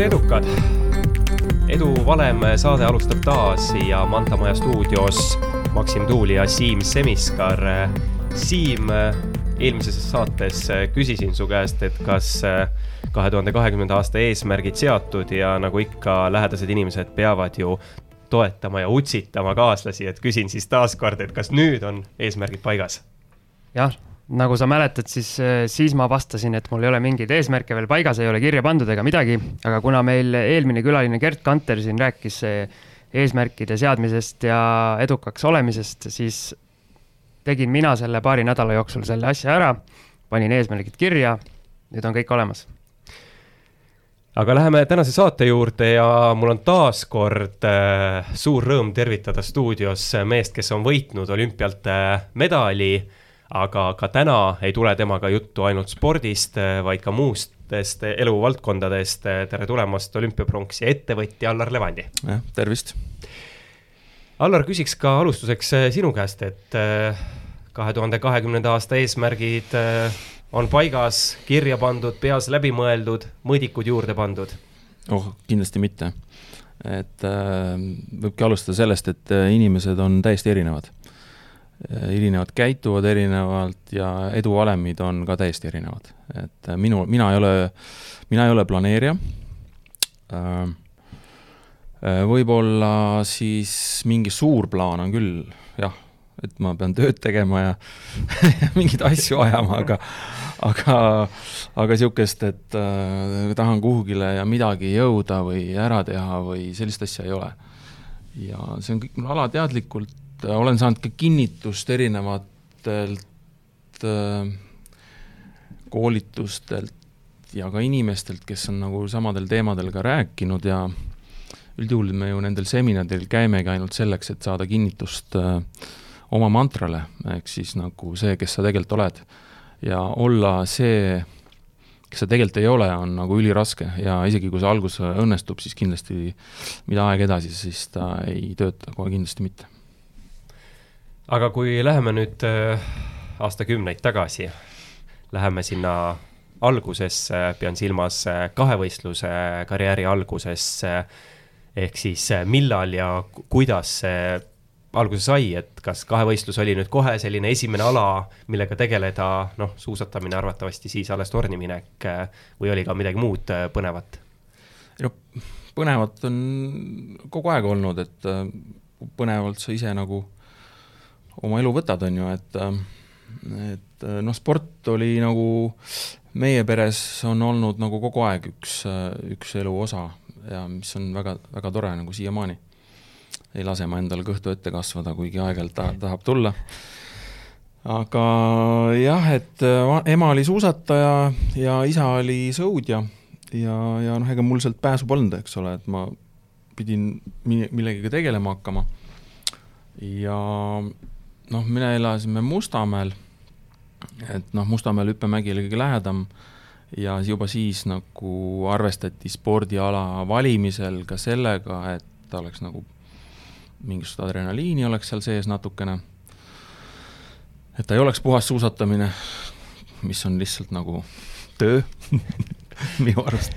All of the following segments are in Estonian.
tere, edukad! edu valem saade alustab taas ja Manta Maja stuudios Maksim Tuul ja Siim Semiskar. Siim, eelmises saates küsisin su käest, et kas kahe tuhande kahekümnenda aasta eesmärgid seatud ja nagu ikka, lähedased inimesed peavad ju toetama ja utsitama kaaslasi, et küsin siis taaskord, et kas nüüd on eesmärgid paigas? jah, nagu sa mäletad, siis, äh, siis ma vastasin, et mul ei ole mingeid eesmärke veel paigas, ei ole kirja pandud ega midagi, aga kuna meil eelmine külaline Gerd Kanter siin rääkis äh, eesmärkide seadmisest ja edukaks olemisest, siis tegin mina selle paari nädala jooksul selle asja ära, panin eesmärgid kirja, nüüd on kõik olemas. Aga läheme tänase saate juurde ja mul on taas kord äh, suur rõõm tervitada stuudios meest, kes on võitnud olümpialt äh, medali aga ka täna ei tule temaga juttu ainult spordist, vaid ka muustest eluvaldkondadest. tere tulemast olümpiapronksi ettevõtja Allar Levandi. jah, tervist. Allar, küsiks ka alustuseks sinu käest, et eh, kahe tuhande kahekümnenda aasta eesmärgid eh, on paigas, kirja pandud, peas läbi mõeldud, mõõdikud juurde pandud? oh, kindlasti mitte. et äh, võibki alustada sellest, et inimesed on täiesti erinevad erinevad käituvad erinevalt ja eduvalemid on ka täiesti erinevad. et äh, minu, mina ei ole, mina ei ole planeerija, äh, äh, võib-olla siis mingi suur plaan on küll, jah, et ma pean tööd tegema ja mingeid asju ajama, aga aga, aga niisugust, et äh, tahan kuhugile ja midagi jõuda või ära teha või sellist asja ei ole. ja see on kõik mul alateadlikult Äh, olen saanud ka kinnitust erinevatelt äh, koolitustelt ja ka inimestelt, kes on nagu samadel teemadel ka rääkinud ja üldjuhul me ju nendel seminaridel käimegi ainult selleks, et saada kinnitust äh, oma mantrale, ehk siis nagu see, kes sa tegelikult oled. ja olla see, kes sa tegelikult ei ole, on nagu üliraske ja isegi kui see algus õnnestub, siis kindlasti mida aeg edasi, siis ta ei tööta kohe kindlasti mitte aga kui läheme nüüd äh, aastakümneid tagasi, läheme sinna algusesse, pean silmas äh, kahevõistluse karjääri algusesse, ehk siis äh, millal ja kuidas see alguse sai, et kas kahevõistlus oli nüüd kohe selline esimene ala, millega tegeleda, noh, suusatamine arvatavasti siis alles torni minek või oli ka midagi muud põnevat? no põnevat on kogu aeg olnud, et põnevalt sa ise nagu oma elu võtad, on ju, et et noh, sport oli nagu meie peres on olnud nagu kogu aeg üks, üks elu osa ja mis on väga, väga tore nagu siiamaani. ei lase ma endal kõhtu ette kasvada, kuigi aeg-ajalt ta, tahab tulla. aga jah, et ema oli suusataja ja isa oli sõudja ja, ja noh, ega mul sealt pääsu polnud, eks ole, et ma pidin millegagi tegelema hakkama. ja noh, me elasime Mustamäel, et noh, Mustamäel hüppemägi oli kõige lähedam ja juba siis nagu arvestati spordiala valimisel ka sellega, et oleks nagu mingisugust adrenaliini oleks seal sees natukene. et ta ei oleks puhas suusatamine, mis on lihtsalt nagu töö minu arust.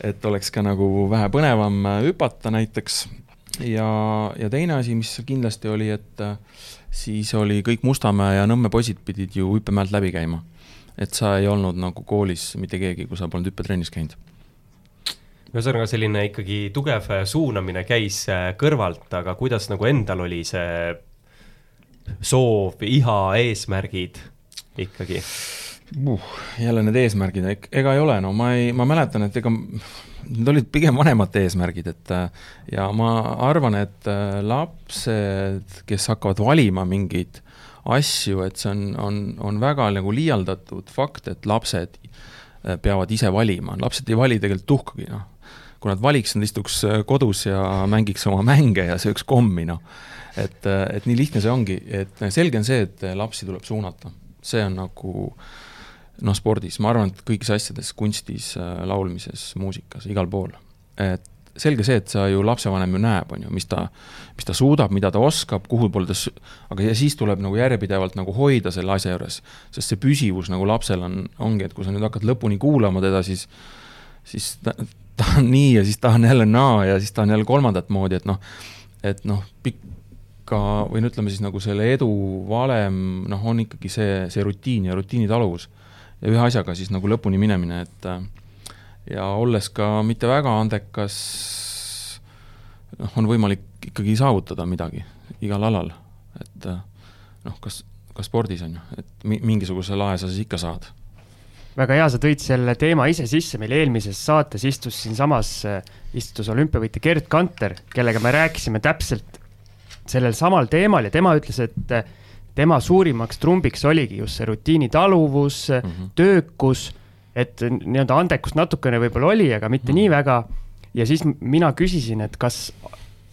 et oleks ka nagu vähe põnevam hüpata näiteks ja, ja teine asi, mis kindlasti oli, et siis oli kõik Mustamäe ja Nõmme poisid pidid ju hüppemäelt läbi käima. et sa ei olnud nagu koolis mitte keegi, kui sa polnud hüppetrennis käinud ühesõnaga, selline ikkagi tugev suunamine käis äh, kõrvalt, aga kuidas nagu endal oli see soov, iha, eesmärgid ikkagi uh,? jälle need eesmärgid, ega ei ole, no ma ei, ma mäletan, et ega need olid pigem vanemate eesmärgid, et ja ma arvan, et äh, lapsed, kes hakkavad valima mingeid asju, et see on, on, on väga nagu liialdatud fakt, et lapsed äh, peavad ise valima, lapsed ei vali tegelikult tuhkagi, noh. kui nad valiks, nad istuks äh, kodus ja mängiks oma mänge ja sööks kommi, noh. et, et nii lihtne see ongi, et selge on see, et lapsi tuleb suunata, see on nagu äh, noh, spordis, ma arvan, et kõigis asjades, kunstis, äh, laulmises, muusikas, igal pool. et selge see, et sa ju, lapsevanem ju näeb, on ju, mis ta, mis ta suudab, mida ta oskab, kuhu poole ta, aga ja siis tuleb nagu järjepidevalt nagu hoida selle asja juures. sest see püsivus nagu lapsel on, ongi, et kui sa nüüd hakkad lõpuni kuulama teda, siis, siis ta, tahan nii ja siis tahan jälle naa ja siis tahan jälle kolmandat moodi, et noh, et noh, pikka või no ütleme siis nagu selle edu valem noh, on ikkagi see, see rutiin ja rutiini taluvus. Ja ühe asjaga siis nagu lõpuni minemine, et ja olles ka mitte väga andekas, noh, on võimalik ikkagi saavutada midagi igal alal, et noh, kas, ka spordis on ju, et mi-, mingisuguse lae sa siis ikka saad. Väga hea, sa tõid selle teema ise sisse, meil eelmises saates istus siinsamas, istus olümpiavõitja Gerd Kanter, kellega me rääkisime täpselt sellel samal teemal ja tema ütles, et tema suurimaks trumbiks oligi just see rutiini taluvus mm, -hmm. töökus, et nii-öelda andekust natukene võib-olla oli, aga mitte mm -hmm. nii väga. ja siis mina küsisin, et kas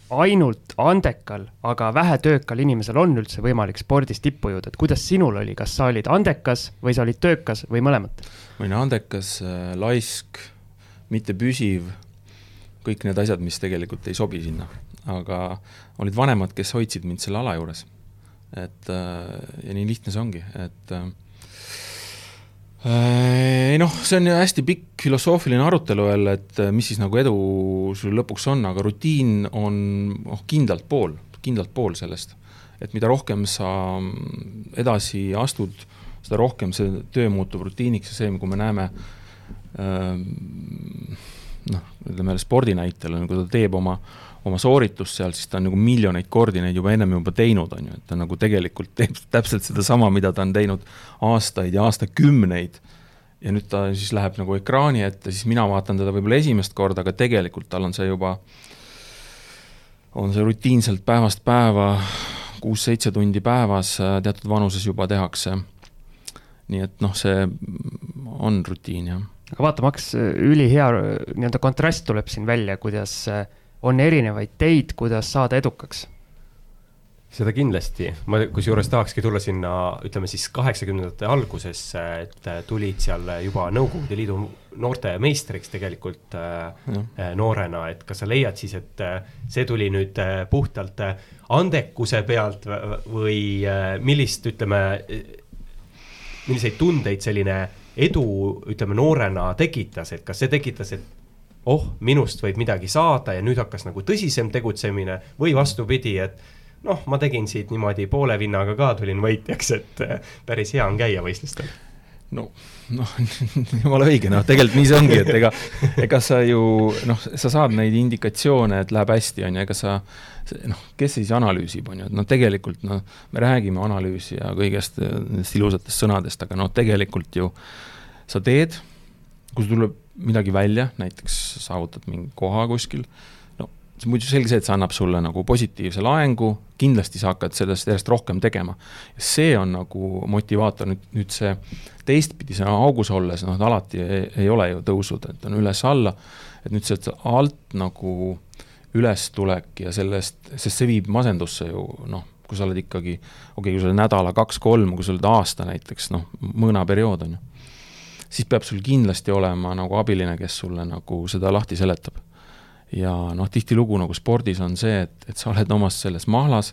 ainult andekal, aga vähetöökal inimesel on üldse võimalik spordis tippu jõuda, et kuidas sinul oli, kas sa olid andekas või sa olid töökas või mõlemat? ma olin andekas, äh, laisk, mitte püsiv, kõik need asjad, mis tegelikult ei sobi sinna. aga olid vanemad, kes hoidsid mind selle ala juures. Et äh, ja nii lihtne see ongi, et äh, ei noh, see on hästi pikk filosoofiline arutelu jälle, et mis siis nagu edu sul lõpuks on, aga rutiin on noh, kindlalt pool, kindlalt pool sellest. et mida rohkem sa edasi astud, seda rohkem see töö muutub rutiiniks ja see, kui me näeme noh, ütleme jälle spordi näitel, kui ta teeb oma oma sooritust seal, siis ta on nagu miljoneid kordi neid juba ennem juba teinud, on ju, et ta nagu tegelikult teeb täpselt sedasama, mida ta on teinud aastaid ja aastakümneid. ja nüüd ta siis läheb nagu ekraani ette, siis mina vaatan teda võib-olla esimest korda, aga tegelikult tal on see juba, on see rutiinselt päevast päeva, kuus-seitse tundi päevas teatud vanuses juba tehakse. nii et noh, see on rutiin, jah aga vaata, Max, ülihea nii-öelda kontrast tuleb siin välja, kuidas äh, on erinevaid teid, kuidas saada edukaks. Seda kindlasti, ma kusjuures tahakski tulla sinna, ütleme siis kaheksakümnendate algusesse, et tulid seal juba Nõukogude Liidu noorte meistriks tegelikult ja. Äh, noorena, et kas sa leiad siis, et äh, see tuli nüüd äh, puhtalt andekuse pealt või millist, ütleme, milliseid tundeid selline edu, ütleme, noorena tekitas, et kas see tekitas, et oh, minust võib midagi saada ja nüüd hakkas nagu tõsisem tegutsemine või vastupidi, et noh, ma tegin siit niimoodi poole vinnaga ka tulin võitjaks, et äh, päris hea on käia võistlustel. no, noh, jumala õige, noh, tegelikult nii see ongi, et ega, ega sa ju noh, sa saad neid indikatsioone, et läheb hästi, on ju, ega sa noh, kes siis analüüsib, on ju, et noh, tegelikult noh, me räägime analüüsi ja kõigest nendest ilusatest sõnadest, aga noh, tegelikult ju sa teed, kui sul tuleb midagi välja, näiteks saavutad mingi koha kuskil, no see muidu selge see, et see annab sulle nagu positiivse laengu, kindlasti sa hakkad sellest järjest rohkem tegema. see on nagu motivaator, nüüd, nüüd see teistpidi, see augus olles, noh, alati ei, ei ole ju tõusud, et on üles-alla, et nüüd sealt alt nagu ülestulek ja sellest, sest see viib masendusse ju noh, kui sa oled ikkagi, okei okay,, kui sa oled nädala, kaks-kolm, kui sa oled aasta näiteks, noh, mõõnaperiood on ju siis peab sul kindlasti olema nagu abiline, kes sulle nagu seda lahti seletab. ja noh, tihtilugu nagu spordis on see, et, et sa oled omas selles mahlas,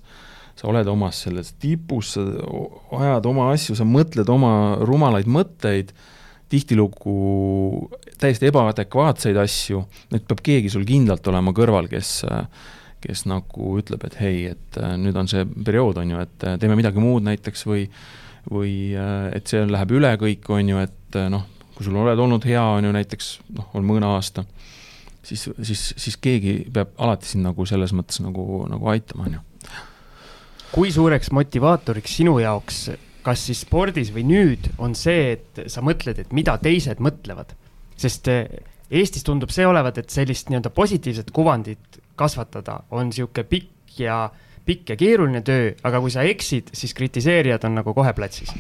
sa oled omas selles tipus, sa ajad oma asju, sa mõtled oma rumalaid mõtteid, tihtilugu täiesti ebaadekvaatseid asju, nüüd peab keegi sul kindlalt olema kõrval, kes kes nagu ütleb, et hei, et nüüd on see periood, on ju, et teeme midagi muud näiteks või või et see läheb üle kõik, on ju, et et eh, noh, kui sul oled olnud hea, on ju näiteks noh, on mõne aasta, siis, siis, siis keegi peab alati sind nagu selles mõttes nagu, nagu aitama, on ju. kui suureks motivaatoriks sinu jaoks, kas siis spordis või nüüd, on see, et sa mõtled, et mida teised mõtlevad? sest eh, Eestis tundub see olevat, et sellist nii-öelda positiivset kuvandit kasvatada on niisugune pikk ja, pikk ja keeruline töö, aga kui sa eksid, siis kritiseerijad on nagu kohe platsis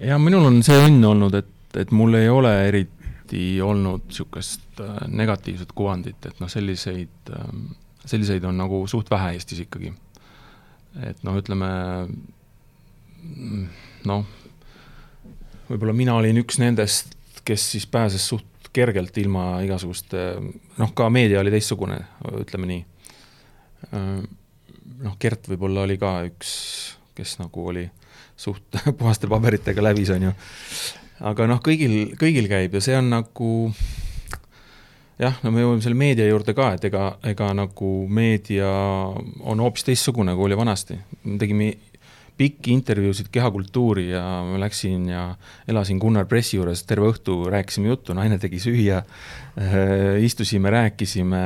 ja minul on see õnn olnud, et, et mul ei ole eriti olnud niisugust äh, negatiivset kuvandit, et noh, selliseid äh,, selliseid on nagu suht vähe Eestis ikkagi. et noh, ütleme noh, võib-olla mina olin üks nendest, kes siis pääses suht kergelt ilma igasuguste, noh, ka meedia oli teistsugune, ütleme nii. Äh, noh, Gert võib-olla oli ka üks, kes nagu oli suht puhaste paberitega läbis, on ju. aga noh, kõigil, kõigil käib ja see on nagu, jah, no me jõuame selle meedia juurde ka, et ega, ega nagu meedia on hoopis teistsugune, kui oli vanasti. me tegime pikki intervjuusid kehakultuuri ja ma läksin ja elasin Gunnar Pressi juures terve õhtu, rääkisime juttu, naine tegi süüa äh,, istusime, rääkisime,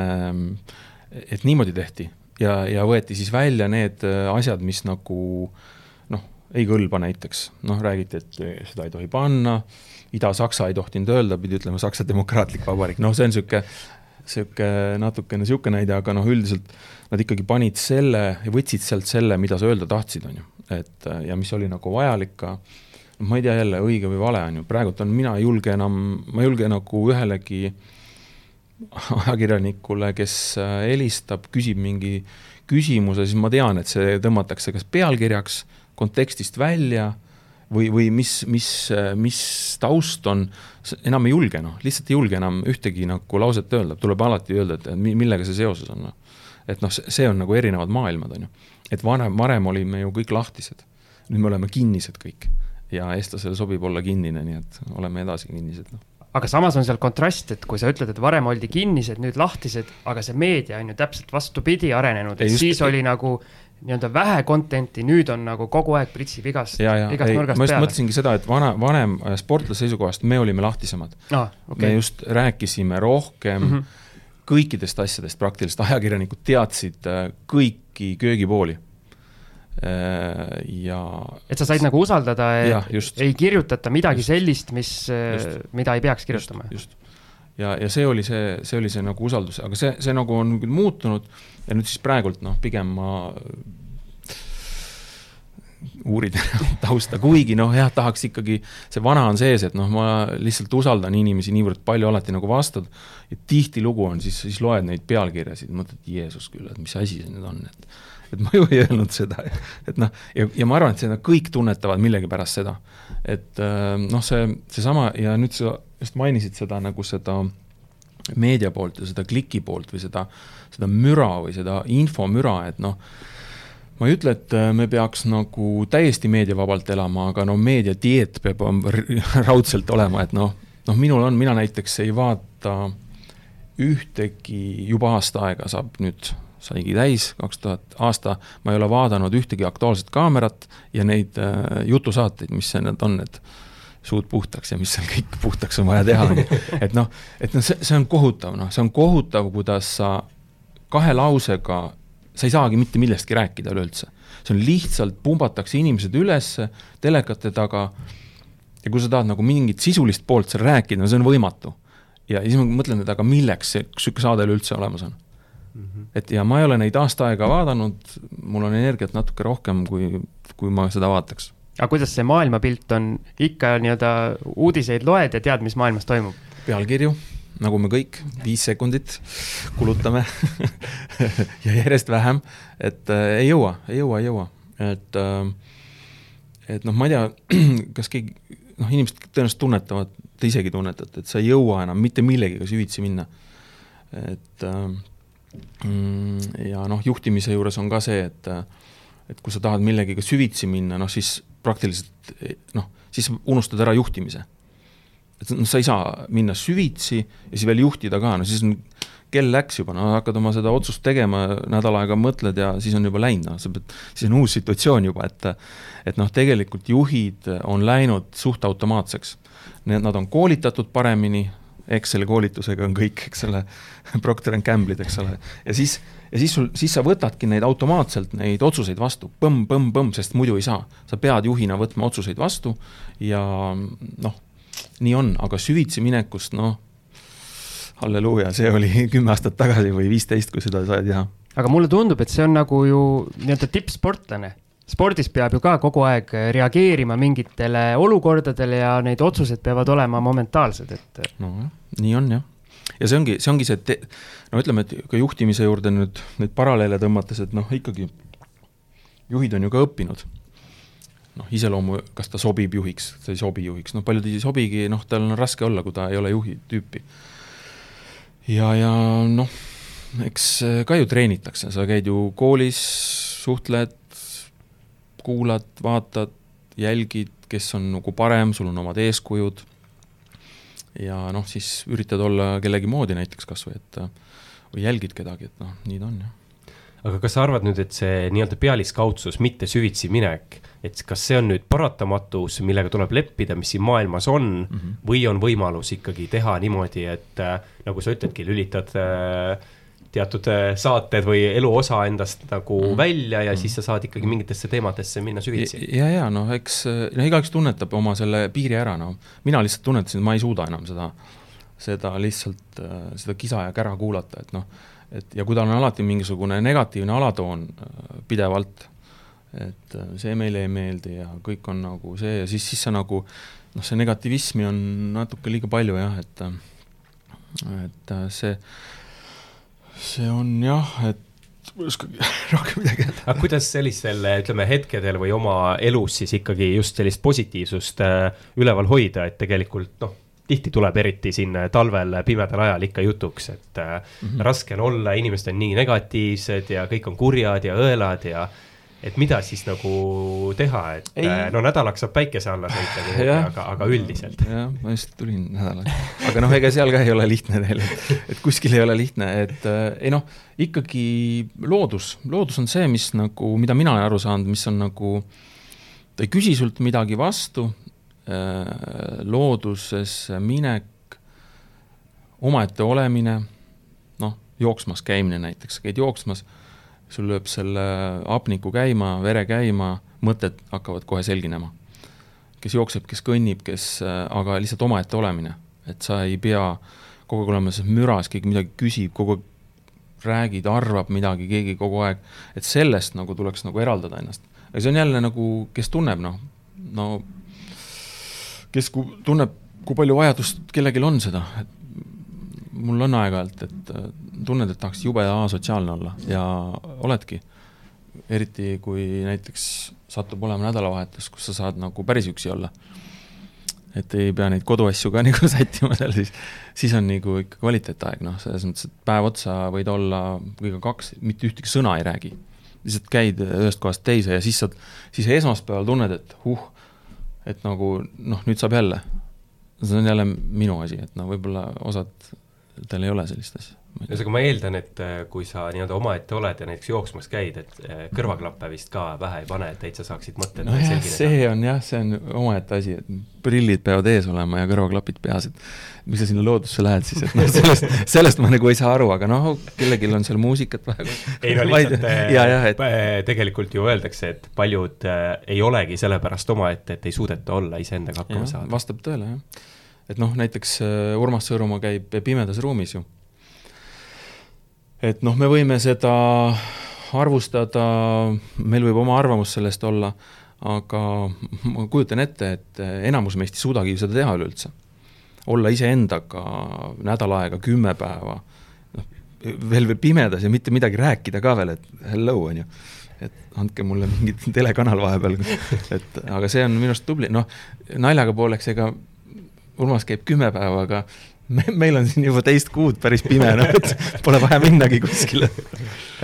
et niimoodi tehti. ja, ja võeti siis välja need asjad, mis nagu noh, ei kõlba näiteks, noh, räägiti, et seda ei tohi panna, Ida-Saksa ei tohtinud öelda, pidi ütlema Saksa Demokraatlik Vabariik, noh, see on niisugune niisugune natukene niisugune näide, aga noh, üldiselt nad ikkagi panid selle ja võtsid sealt selle, mida sa öelda tahtsid, on ju. Et ja mis oli nagu vajalik ka, noh, ma ei tea jälle, õige või vale, on ju, praegult on, mina ei julge enam, ma ei julge nagu ühelegi ajakirjanikule, kes helistab, küsib mingi küsimuse, siis ma tean, et see tõmmatakse kas pealkirjaks, kontekstist välja või, või mis, mis, mis taust on, enam ei julge noh, lihtsalt ei julge enam ühtegi nagu lauset öelda, tuleb alati öelda, et millega see seoses on noh. et noh, see on nagu erinevad maailmad, on ju. Et varem, varem olime ju kõik lahtised. nüüd me oleme kinnised kõik. Ja eestlasele sobib olla kinnine, nii et oleme edasi kinnised no aga samas on seal kontrast, et kui sa ütled, et varem oldi kinnised, nüüd lahtised, aga see meedia on ju täpselt vastupidi arenenud, et siis oli nagu nii-öelda vähe content'i, nüüd on nagu kogu aeg pritsib igast, igast ei, nurgast ma just peale. mõtlesingi seda, et vana, vanem äh, sportlase seisukohast me olime lahtisemad ah,. Okay. me just rääkisime rohkem mm -hmm kõikidest asjadest praktiliselt, ajakirjanikud teadsid äh, kõiki köögipooli. Äh, ja et sa said nagu usaldada, ei kirjutata midagi just, sellist, mis, mida ei peaks kirjutama. just, just., ja, ja see oli see, see oli see nagu usaldus, aga see, see nagu on küll muutunud ja nüüd siis praegult noh, pigem ma uurida tausta, kuigi noh, jah, tahaks ikkagi, see vana on sees, et noh, ma lihtsalt usaldan inimesi niivõrd palju, alati nagu vastad, ja tihtilugu on siis, siis loed neid pealkirjasid, mõtled, Jeesus küll, et mis asi see nüüd on, et et ma ju ei öelnud seda, et noh, ja, ja ma arvan, et seda kõik tunnetavad millegipärast seda. et äh, noh, see, seesama ja nüüd sa just mainisid seda nagu seda meedia poolt ja seda kliki poolt või seda, seda müra või seda infomüra, et noh, ma ei ütle, et äh, me peaks nagu täiesti meediavabalt elama, aga no meediadieet peab raudselt olema, et noh, noh, minul on, mina näiteks ei vaata ühtegi, juba aasta aega saab nüüd, saigi täis, kaks tuhat aasta, ma ei ole vaadanud ühtegi Aktuaalset Kaamerat ja neid äh, jutusaateid, mis need on, et suud puhtaks ja mis seal kõik puhtaks on vaja teha, et noh, et noh, see, see on kohutav, noh, see on kohutav, kuidas sa kahe lausega sa ei saagi mitte millestki rääkida üleüldse. see on lihtsalt, pumbatakse inimesed üles telekate taga ja kui sa tahad nagu mingit sisulist poolt seal rääkida, no see on võimatu. ja siis ma mõtlen, et aga milleks see, niisugune saade üleüldse olemas on mm. -hmm. et ja ma ei ole neid aasta aega vaadanud, mul on energiat natuke rohkem, kui, kui ma seda vaataks. aga kuidas see maailmapilt on, ikka nii-öelda uudiseid loed ja tead, mis maailmas toimub? pealkirju nagu me kõik, viis sekundit kulutame ja järjest vähem, et äh, ei jõua, ei jõua, ei jõua, et äh, et noh, ma ei tea, kas keegi, noh, inimesed tõenäoliselt tunnetavad, te isegi tunnetate, et sa ei jõua enam mitte millegagi süvitsi minna. et äh, ja noh, juhtimise juures on ka see, et et kui sa tahad millegagi süvitsi minna, noh siis praktiliselt noh, siis unustad ära juhtimise et noh, sa ei saa minna süvitsi ja siis veel juhtida ka, no siis on, kell läks juba, no hakkad oma seda otsust tegema, nädal aega mõtled ja siis on juba läinud, noh, sa pead, siis on uus situatsioon juba, et et noh, tegelikult juhid on läinud suht automaatseks. Nad on koolitatud paremini, Exceli koolitusega on kõik, eks ole, Procter and Gamble'id, eks ole, ja siis, ja siis sul, siis sa võtadki neid automaatselt, neid otsuseid vastu põmm, põmm, põmm, sest muidu ei saa. sa pead juhina võtma otsuseid vastu ja noh, nii on, aga süvitsi minekust, noh, halleluuja, see oli kümme aastat tagasi või viisteist, kui seda sai teha. aga mulle tundub, et see on nagu ju nii-öelda tippsportlane. Spordis peab ju ka kogu aeg reageerima mingitele olukordadele ja neid otsused peavad olema momentaalsed, et. nojah, nii on jah. ja see ongi, see ongi see, no ütleme, et ka juhtimise juurde nüüd neid paralleele tõmmates, et noh, ikkagi juhid on ju ka õppinud noh, iseloomu, kas ta sobib juhiks, ta ei sobi juhiks, noh paljud ei sobigi, noh, tal on raske olla, kui ta ei ole juhi tüüpi. ja, ja noh, eks ka ju treenitakse, sa käid ju koolis, suhtled, kuulad, vaatad, jälgid, kes on nagu parem, sul on omad eeskujud ja noh, siis üritad olla kellegi moodi näiteks kas või, et või jälgid kedagi, et noh, nii ta on, jah aga kas sa arvad nüüd, et see nii-öelda pealiskaudsus, mitte süvitsi minek, et kas see on nüüd paratamatus, millega tuleb leppida, mis siin maailmas on mm, -hmm. või on võimalus ikkagi teha niimoodi, et äh, nagu sa ütledki, lülitad äh, teatud äh, saated või eluosa endast nagu mm välja ja mm siis sa saad ikkagi mingitesse teemadesse minna süvitsi. ja, ja noh, eks noh, igaüks tunnetab oma selle piiri ära, no. Mina lihtsalt tunnetasin, et ma ei suuda enam seda, seda lihtsalt, seda kisa ja kära kuulata, et noh et ja kui tal on alati mingisugune negatiivne alatoon äh, pidevalt, et äh, see meile ei meeldi ja kõik on nagu see ja siis, siis sa nagu noh, see negativismi on natuke liiga palju jah, et et äh, see, see on jah, et ma ei oskagi rohkem midagi öelda. aga kuidas sellistel, ütleme, hetkedel või oma elus siis ikkagi just sellist positiivsust üleval hoida, et tegelikult noh, tihti tuleb eriti siin talvel pimedal ajal ikka jutuks, et mm -hmm. raske on olla, inimesed on nii negatiivsed ja kõik on kurjad ja õelad ja et mida siis nagu teha, et ei. Äh, no nädalaks saab päikese alla sõita aga, aga üldiselt. jah, ma just tulin nädalaks, aga noh, ega seal ka ei ole lihtne teil, et kuskil ei ole lihtne, et äh, ei noh, ikkagi loodus, loodus on see, mis nagu, mida mina olen aru saanud, mis on nagu, ta ei küsi sult midagi vastu, Äh, loodusesse minek, omaette olemine, noh, jooksmas käimine näiteks, käid jooksmas, sul lööb selle hapniku käima, vere käima, mõtted hakkavad kohe selginema. kes jookseb, kes kõnnib, kes, äh, aga lihtsalt omaette olemine, et sa ei pea kogu aeg olema selles müras, keegi midagi küsib, kogu aeg räägid, arvab midagi, keegi kogu aeg, et sellest nagu tuleks nagu eraldada ennast. aga see on jälle nagu, kes tunneb, noh, no kes ku, tunneb, kui palju vajadust kellelgi on seda, et mul on aeg-ajalt, et äh, tunned, et tahaks jube asotsiaalne olla ja oledki. eriti, kui näiteks satub olema nädalavahetus, kus sa saad nagu päris üksi olla. et ei pea neid koduasju ka nagu sättima seal, siis, siis on nagu ikka kvaliteetaeg, noh, selles mõttes, et päev otsa võid olla kõige kaks, mitte ühtegi sõna ei räägi. lihtsalt käid ühest kohast teise ja siis saad, siis esmaspäeval tunned, et huh et nagu noh, nüüd saab jälle. see on jälle minu asi, et no võib-olla osadel ei ole sellist asja ühesõnaga, ma eeldan, et äh, kui sa nii-öelda omaette oled ja näiteks jooksmas käid, et äh, kõrvaklappe vist ka pähe ei pane, et täitsa saaksid mõtted no jah, see on jah, see on omaette asi, et prillid peavad ees olema ja kõrvaklapid peas, et miks sa sinna loodusse lähed siis, et noh, sellest, sellest ma nagu ei saa aru, aga noh, kellelgi on seal muusikat vaja. ei no lihtsalt ja, ja, et... tegelikult ju öeldakse, et paljud äh, ei olegi sellepärast omaette, et ei suudeta olla iseendaga hakkama saada. vastab tõele, jah. et noh, näiteks Urmas Sõõrumaa käib pimedas ruumis ju et noh, me võime seda arvustada, meil võib oma arvamus sellest olla, aga ma kujutan ette, et enamus meist ei suudagi seda teha üleüldse. olla iseendaga nädal aega, kümme päeva, noh, veel veel pimedas ja mitte midagi rääkida ka veel, et hello, on ju. et andke mulle mingi telekanal vahepeal, et aga see on minu arust tubli, noh, naljaga pooleks, ega Urmas käib kümme päeva, aga me, meil on siin juba teist kuud päris pime, noh et pole vaja minnagi kuskile.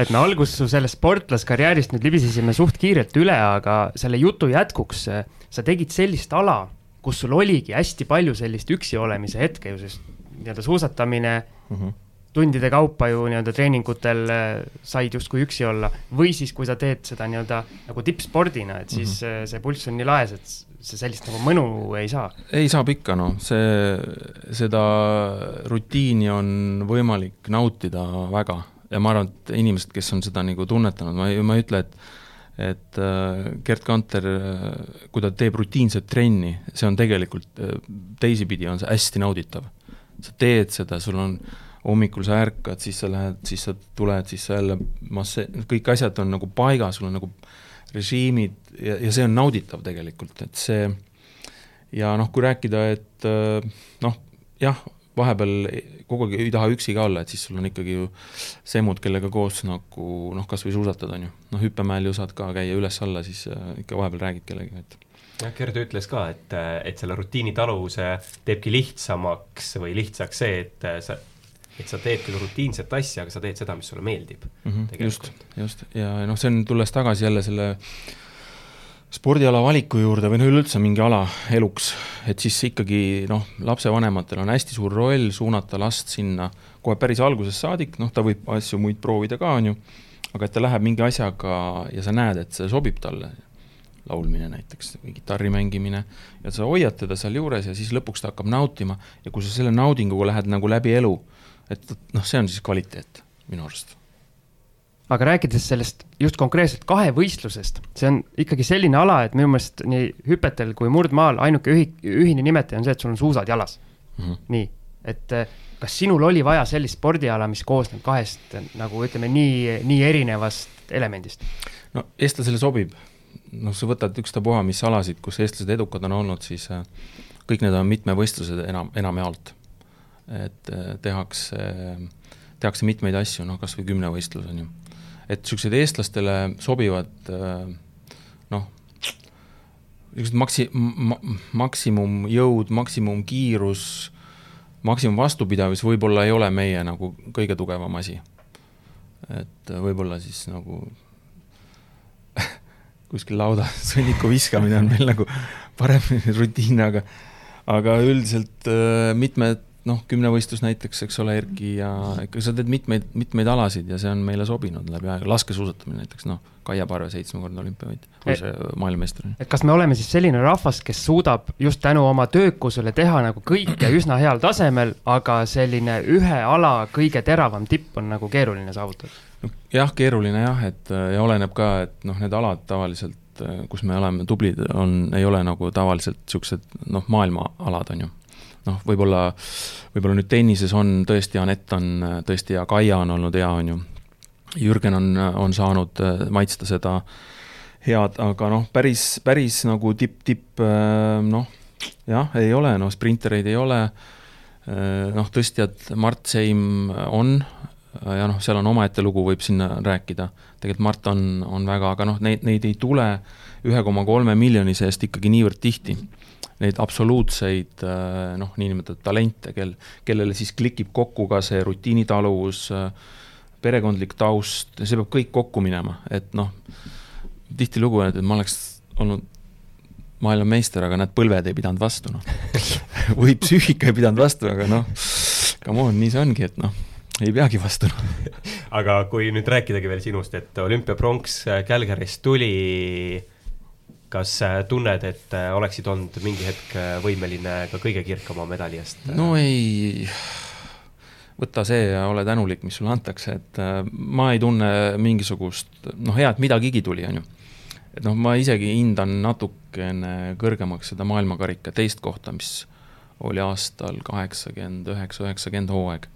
et me alguses sellest sportlaskarjäärist nüüd libisesime suht kiirelt üle, aga selle jutu jätkuks, sa tegid sellist ala, kus sul oligi hästi palju sellist üksi olemise hetke ju, sest nii-öelda suusatamine mm, -hmm. Tundide kaupa ju nii-öelda treeningutel äh, said justkui üksi olla, või siis, kui sa teed seda nii-öelda nagu tippspordina, et siis mm -hmm. see pulss on nii laes, et sa sellist nagu mõnu ei saa? ei, saab ikka, noh, see, seda rutiini on võimalik nautida väga ja ma arvan, et inimesed, kes on seda nagu tunnetanud, ma ei, ma ei ütle, et et äh, Gerd Kanter, äh, kui ta teeb rutiinset trenni, see on tegelikult, äh, teisipidi on see hästi nauditav. sa teed seda, sul on, hommikul sa ärkad, siis sa lähed, siis sa tuled, siis sa jälle masse-, kõik asjad on nagu paigas, sul on nagu režiimid ja, ja see on nauditav tegelikult, et see ja noh, kui rääkida, et äh, noh, jah, vahepeal kogu aeg ei taha üksi ka olla, et siis sul on ikkagi ju semud, kellega koos nagu noh, kas või suusatad, on ju. noh, hüppemäel ju saad ka käia üles-alla, siis äh, ikka vahepeal räägid kellegagi, et jah, Gerd ütles ka, et, et selle rutiini taluvuse teebki lihtsamaks või lihtsaks see, et sa et sa teed küll rutiinset asja, aga sa teed seda, mis sulle meeldib mm. -hmm, just, just, ja noh, see on, tulles tagasi jälle selle spordiala valiku juurde või no üleüldse mingi ala eluks, et siis ikkagi noh, lapsevanematel on hästi suur roll suunata last sinna kohe päris algusest saadik, noh, ta võib asju muid proovida ka, on ju, aga et ta läheb mingi asjaga ja sa näed, et see sobib talle, laulmine näiteks või kitarri mängimine, ja sa hoiad teda sealjuures ja siis lõpuks ta hakkab nautima ja kui sa selle naudinguga lähed nagu läbi elu, et noh, see on siis kvaliteet minu arust aga rääkides sellest just konkreetselt kahevõistlusest, see on ikkagi selline ala, et minu meelest nii hüpetel kui murdmaal ainuke ühi-, ühine nimetaja on see, et sul on suusad jalas mm. -hmm. nii, et eh, kas sinul oli vaja sellist spordiala, mis koosneb kahest nagu ütleme, nii, nii erinevast elemendist? no eestlasele sobib, noh, sa võtad ükstapuha mis alasid, kus eestlased edukad on olnud, siis äh, kõik need on mitmevõistlused enam, enamjaolt. Et äh, tehakse, tehakse mitmeid asju, noh, kas või kümnevõistlus on ju et niisugused eestlastele sobivad noh, niisugused maksi- ma,, maksimumjõud, maksimumkiirus, maksimumvastupidavus võib-olla ei ole meie nagu kõige tugevam asi. et võib-olla siis nagu kuskil lauda sõnniku viskamine on meil nagu parem rutiin, aga aga üldiselt mitmed noh, kümnevõistlus näiteks, eks ole, Erki ja ikka sa teed mitmeid, mitmeid alasid ja see on meile sobinud läbi aega, laskesuusatamine näiteks, noh, Kaia Parve seitsmekordne olümpiavõit või see maailmameister. et kas me oleme siis selline rahvas, kes suudab just tänu oma töökusele teha nagu kõike üsna heal tasemel, aga selline ühe ala kõige teravam tipp on nagu keeruline saavutada? no jah, keeruline jah, et ja oleneb ka, et noh, need alad tavaliselt, kus me oleme tublid, on, ei ole nagu tavaliselt niisugused noh, maailmaalad, on ju noh, võib-olla, võib-olla nüüd tennises on tõesti, Anett on tõesti hea, Kaia on olnud hea, on ju, Jürgen on, on saanud äh, maitsta seda head, aga noh, päris, päris nagu tipp, tipp äh, noh, jah, ei ole, no sprintereid ei ole, äh, noh, tõstjad, Mart Seim on ja noh, seal on omaette lugu, võib sinna rääkida, tegelikult Mart on, on väga, aga noh, neid, neid ei tule ühe koma kolme miljoni seest ikkagi niivõrd tihti neid absoluutseid äh, noh, niinimetatud talente, kel, kellele siis klikib kokku ka see rutiinitaluvus, äh, perekondlik taust, see peab kõik kokku minema, et noh, tihtilugu, et ma oleks olnud maailmameister, aga näed, põlved ei pidanud vastu, noh või psüühika ei pidanud vastu, aga noh, come on, nii see ongi, et noh, ei peagi vastu no. aga kui nüüd rääkidagi veel sinust, et olümpiapronks Calgary'st tuli kas tunned, et äh, oleksid olnud mingi hetk äh, võimeline ka kõige kirkama medali eest? Äh? no ei, võta see ja ole tänulik, mis sulle antakse, et ma ei tunne mingisugust, noh, hea, et midagigi tuli, on ju. et noh, ma isegi hindan natukene kõrgemaks seda maailmakarika teist kohta, mis oli aastal kaheksakümmend üheksa, üheksakümmend hooaeg,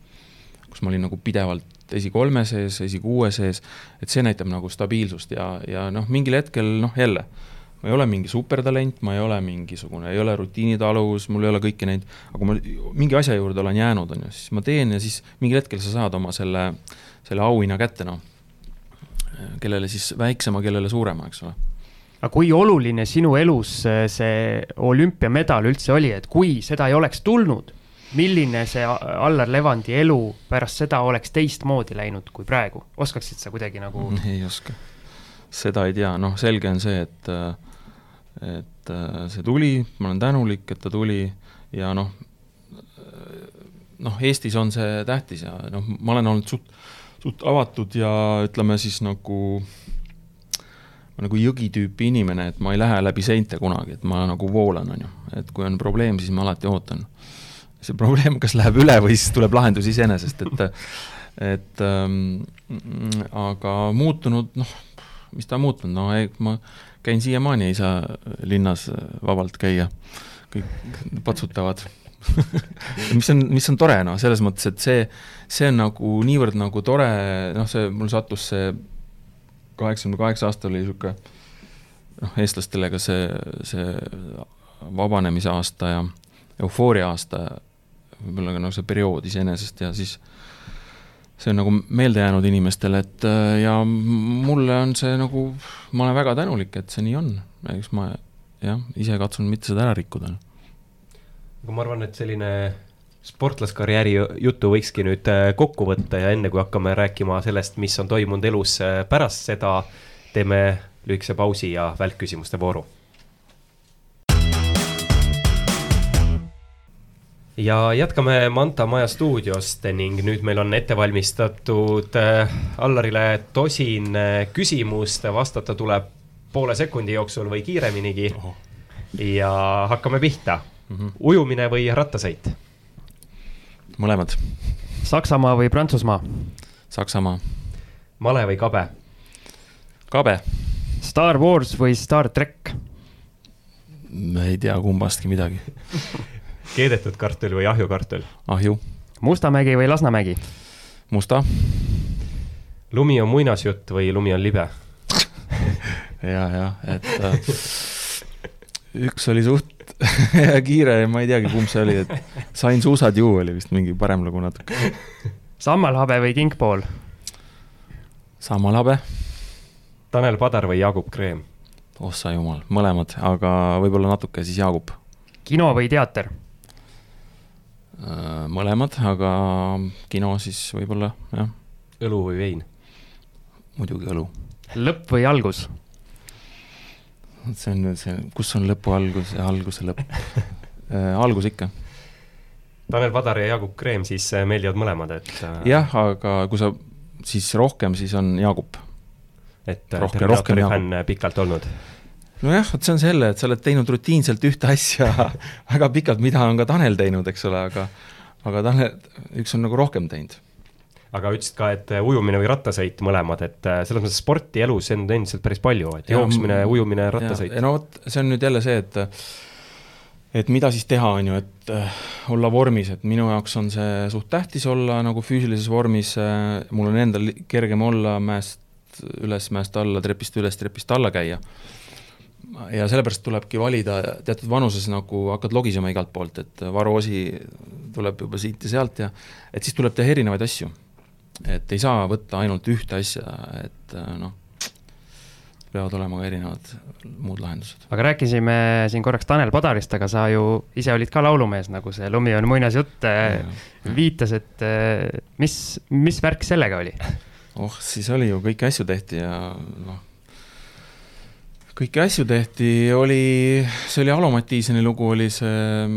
kus ma olin nagu pidevalt esikolme sees, esikuue sees, et see näitab nagu stabiilsust ja, ja noh, mingil hetkel noh, jälle ma ei ole mingi supertalent, ma ei ole mingisugune, ei ole rutiinitaluvus, mul ei ole kõiki neid, aga kui ma mingi asja juurde olen jäänud, on ju, siis ma teen ja siis mingil hetkel sa saad oma selle, selle auhinna kätte, noh. kellele siis väiksema, kellele suurema, eks ole aga kui oluline sinu elus see olümpiamedal üldse oli, et kui seda ei oleks tulnud, milline see Allar Levandi elu pärast seda oleks teistmoodi läinud kui praegu, oskaksid sa kuidagi nagu? ei oska, seda ei tea, noh, selge on see, et äh, et äh, see tuli, ma olen tänulik, et ta tuli ja noh, noh, Eestis on see tähtis ja noh, ma olen olnud suht, suht avatud ja ütleme siis nagu nagu jõgi tüüpi inimene, et ma ei lähe läbi seinte kunagi, et ma nagu voolan, on ju. et kui on probleem, siis ma alati ootan. see probleem kas läheb üle või siis tuleb lahendus iseenesest, et et ähm, aga muutunud, noh, mis ta on muutunud, no ei, ma käin siiamaani, ei saa linnas vabalt käia, kõik patsutavad. Mis on, mis on tore, noh, selles mõttes, et see, see on nagu niivõrd nagu tore, noh, see, mul sattus see kaheksakümne kaheksa aasta oli niisugune noh, eestlastele ka see, see vabanemise aasta ja eufooria aasta, võib-olla ka noh, see periood iseenesest ja siis äh, see on nagu meelde jäänud inimestele, et äh, ja mulle on see nagu, ma olen väga tänulik, et see nii on, eks ma jah, ise katsun mitte seda ära rikkuda. aga ma arvan, et selline sportlaskarjääri jutu võikski nüüd äh, kokku võtta ja enne kui hakkame rääkima sellest, mis on toimunud elus äh, pärast seda, teeme lühikese pausi ja välkküsimuste vooru. Ja jätkame Manta Maja stuudiost ning nüüd meil on ette valmistatud äh, Allarile tosin äh, küsimust, vastata tuleb poole sekundi jooksul või kiireminigi. ja hakkame pihta mm. -hmm. ujumine või rattasõit? mõlemad. Saksamaa või Prantsusmaa? Saksamaa. male või kabe? kabe. Star Wars või Star track? ei tea kumbastki midagi keedetud kartul või ahjukartul? ahju. Mustamägi või Lasnamägi? Musta. lumi on muinasjutt või lumi on libe ja, jah, et äh, üks oli suht kiire ja ma ei teagi, kumb see oli, et sain suusad ju oli vist mingi parem lugu natuke. sammalhabe või kingpool? sammalhabe. Tanel Padar või Jaagup Kreem? ossa jumal, mõlemad, aga võib-olla natuke siis Jaagup. kino või teater? Äh, mõlemad, aga kino siis võib-olla jah. õlu või vein? muidugi õlu. lõpp või algus? see on nüüd see, kus on lõpu algus ja alguse lõpp äh, algus ikka. Tanel Padar ja Jaagup Kreem siis äh, meeldivad mõlemad, et äh, jah, aga kui sa siis rohkem, siis on Jaagup. et rohkem, rohkem fänn pikalt olnud? Nojah, vot see on selle, et sa oled teinud rutiinselt ühte asja väga pikalt, mida on ka Tanel teinud, eks ole, aga aga Tanel, üks on nagu rohkem teinud aga ütlesid ka, et ujumine või rattasõit mõlemad, et äh, selles mõttes sporti elus on endiselt päris palju, et jooksmine, ujumine, rattasõit. no vot, see on nüüd jälle see, et et mida siis teha, on ju, et äh, olla vormis, et minu jaoks on see suht tähtis olla nagu füüsilises vormis äh,, mul on endal kergem olla mäest üles, mäest alla, trepist üles, trepist alla käia. Ja sellepärast tulebki valida teatud vanuses nagu hakkad logisema igalt poolt, et varuosi tuleb juba siit ja sealt ja et siis tuleb teha erinevaid asju et ei saa võtta ainult ühte asja, et noh, peavad olema ka erinevad muud lahendused. aga rääkisime siin korraks Tanel Padarist, aga sa ju ise olid ka laulumees, nagu see Lumi on muinasjutt äh, viitas, et äh, mis, mis värk sellega oli? oh, siis oli ju, kõiki asju tehti ja noh, kõiki asju tehti, oli, see oli Alo Mattiiseni lugu, oli see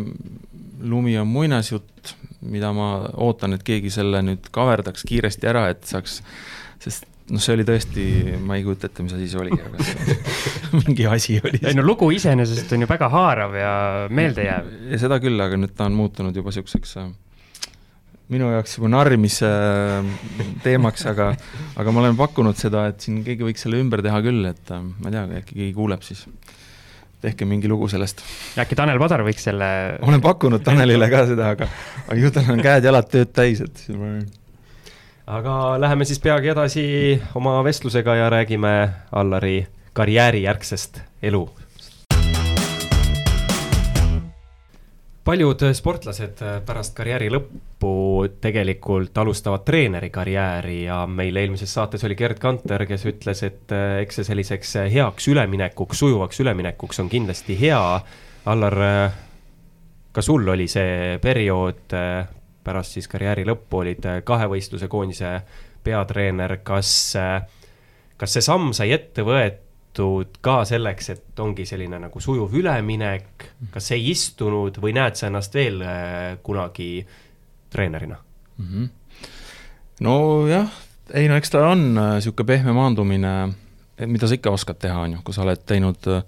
Lumi on muinasjutt, mida ma ootan, et keegi selle nüüd kaverdaks kiiresti ära, et saaks, sest noh, see oli tõesti, ma ei kujuta ette, mis asi see oli, aga see, mingi asi oli. ei no lugu iseenesest on ju väga haarav ja meeldejääv. seda küll, aga nüüd ta on muutunud juba niisuguseks äh, minu jaoks juba narrimise äh, teemaks, aga, aga ma olen pakkunud seda, et siin keegi võiks selle ümber teha küll, et äh, ma ei tea, äkki keegi kuuleb siis tehke mingi lugu sellest. äkki Tanel Padar võiks selle olen pakkunud Tanelile ka seda, aga, aga ju tal on käed-jalad tööd täis, et siis ma aga läheme siis peagi edasi oma vestlusega ja räägime Allari karjäärijärgsest elu paljud sportlased pärast karjääri lõppu tegelikult alustavad treeneri karjääri ja meil eelmises saates oli Gerd Kanter, kes ütles, et eh, eks see selliseks heaks üleminekuks, sujuvaks üleminekuks on kindlasti hea. Allar, ka sul oli see periood pärast siis karjääri lõppu, olid kahevõistluse koondise peatreener, kas, kas see samm sai ette võetud? Tehtud ka selleks, et ongi selline nagu sujuv üleminek, kas ei istunud või näed sa ennast veel äh, kunagi treenerina mm? -hmm. nojah, ei no eks ta on niisugune äh, pehme maandumine, mida sa ikka oskad teha, on ju, kui sa oled teinud äh,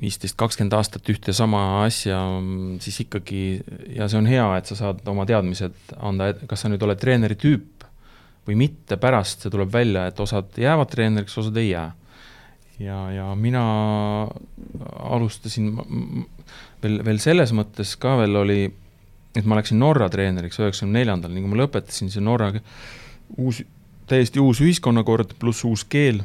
viisteist, kakskümmend aastat ühte sama asja, siis ikkagi, ja see on hea, et sa saad oma teadmised anda, kas sa nüüd oled treeneri tüüp või mitte, pärast see tuleb välja, et osad jäävad treeneriks, osad ei jää ja, ja mina alustasin veel, veel selles mõttes ka veel oli, et ma läksin Norra treeneriks üheksakümne neljandal, nii kui ma lõpetasin, see Norra uus, täiesti uus ühiskonnakord pluss uus keel,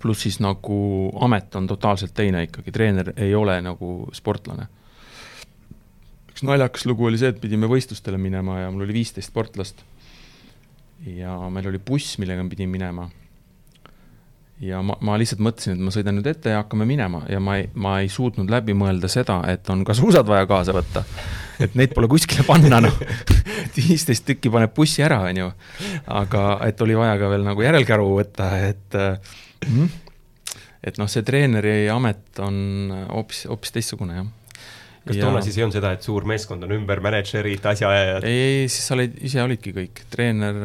pluss siis nagu amet on totaalselt teine ikkagi, treener ei ole nagu sportlane. üks naljakas lugu oli see, et pidime võistlustele minema ja mul oli viisteist sportlast. ja meil oli buss, millega ma pidin minema ja ma, ma lihtsalt mõtlesin, et ma sõidan nüüd ette ja hakkame minema ja ma ei, ma ei suutnud läbi mõelda seda, et on ka suusad vaja kaasa võtta. et neid pole kuskile panna, noh. viisteist tükki paneb bussi ära, on ju. aga et oli vaja ka veel nagu järelkäru võtta, et mm, et noh, see treeneri amet on hoopis, hoopis teistsugune, jah kas ja... toona siis ei olnud seda, et suur meeskond on ümber mänedžerid, asjaajajad? ei, ei, siis sa olid, ise olidki kõik, treener,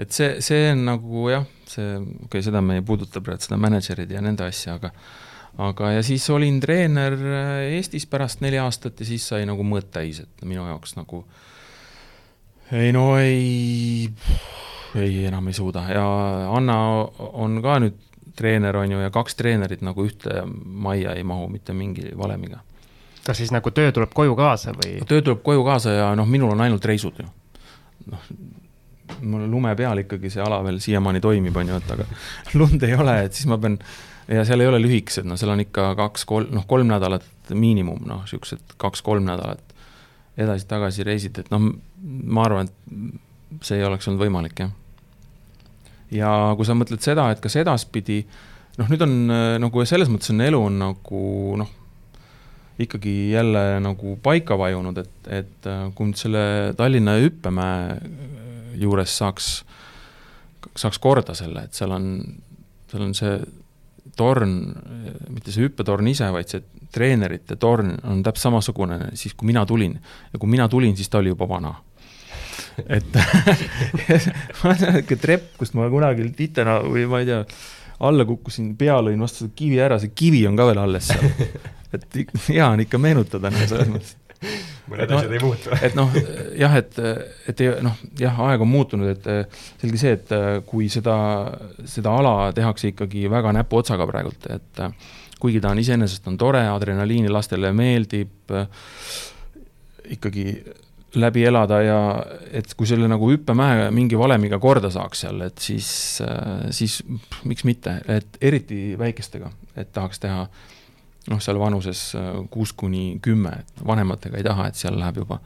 et see, see on nagu jah, see, okei okay,, seda me ei puuduta praegu, seda mänedžerid ja nende asja, aga aga, ja siis olin treener Eestis pärast neli aastat ja siis sai nagu mõõt täis, et minu jaoks nagu ei no ei, ei enam ei suuda ja Anna on ka nüüd treener, on ju, ja kaks treenerit nagu ühte majja ei mahu mitte mingi valemiga kas siis nagu töö tuleb koju kaasa või? töö tuleb koju kaasa ja noh, minul on ainult reisud ju. noh, mul lume peal ikkagi see ala veel siiamaani toimib, on ju, et aga lund ei ole, et siis ma pean, ja seal ei ole lühikesed, no seal on ikka kaks-kolm, noh, kolm nädalat miinimum, noh, niisugused kaks-kolm nädalat edasi-tagasi reisid, et noh, ma arvan, et see ei oleks olnud võimalik, jah. ja kui sa mõtled seda, et kas edaspidi, noh, nüüd on nagu selles mõttes on elu on nagu noh, ikkagi jälle nagu paika vajunud, et, et äh, kui nüüd selle Tallinna hüppemäe juures saaks, saaks korda selle, et seal on, seal on see torn, mitte see hüppetorn ise, vaid see treenerite torn on täpselt samasugune siis, kui mina tulin. ja kui mina tulin, siis ta oli juba vana. Et ma olen niisugune trepp, kust ma kunagi titena või ma ei tea, alla kukkusin, pea lõin vastu kivi ära, see kivi on ka veel alles seal. Et hea on ikka meenutada nagu selles mõttes mõned no, asjad ei muutu. Et noh, jah, et, et noh, jah, aeg on muutunud, et selge see, et kui seda, seda ala tehakse ikkagi väga näpuotsaga praegult, et kuigi ta on iseenesest on tore, adrenaliini lastele meeldib, ikkagi läbi elada ja et kui selle nagu hüppemäe mingi valemiga korda saaks seal, et siis, siis miks mitte, et eriti väikestega, et tahaks teha noh, seal vanuses äh, kuus kuni kümme, et vanematega ei taha, et seal läheb juba,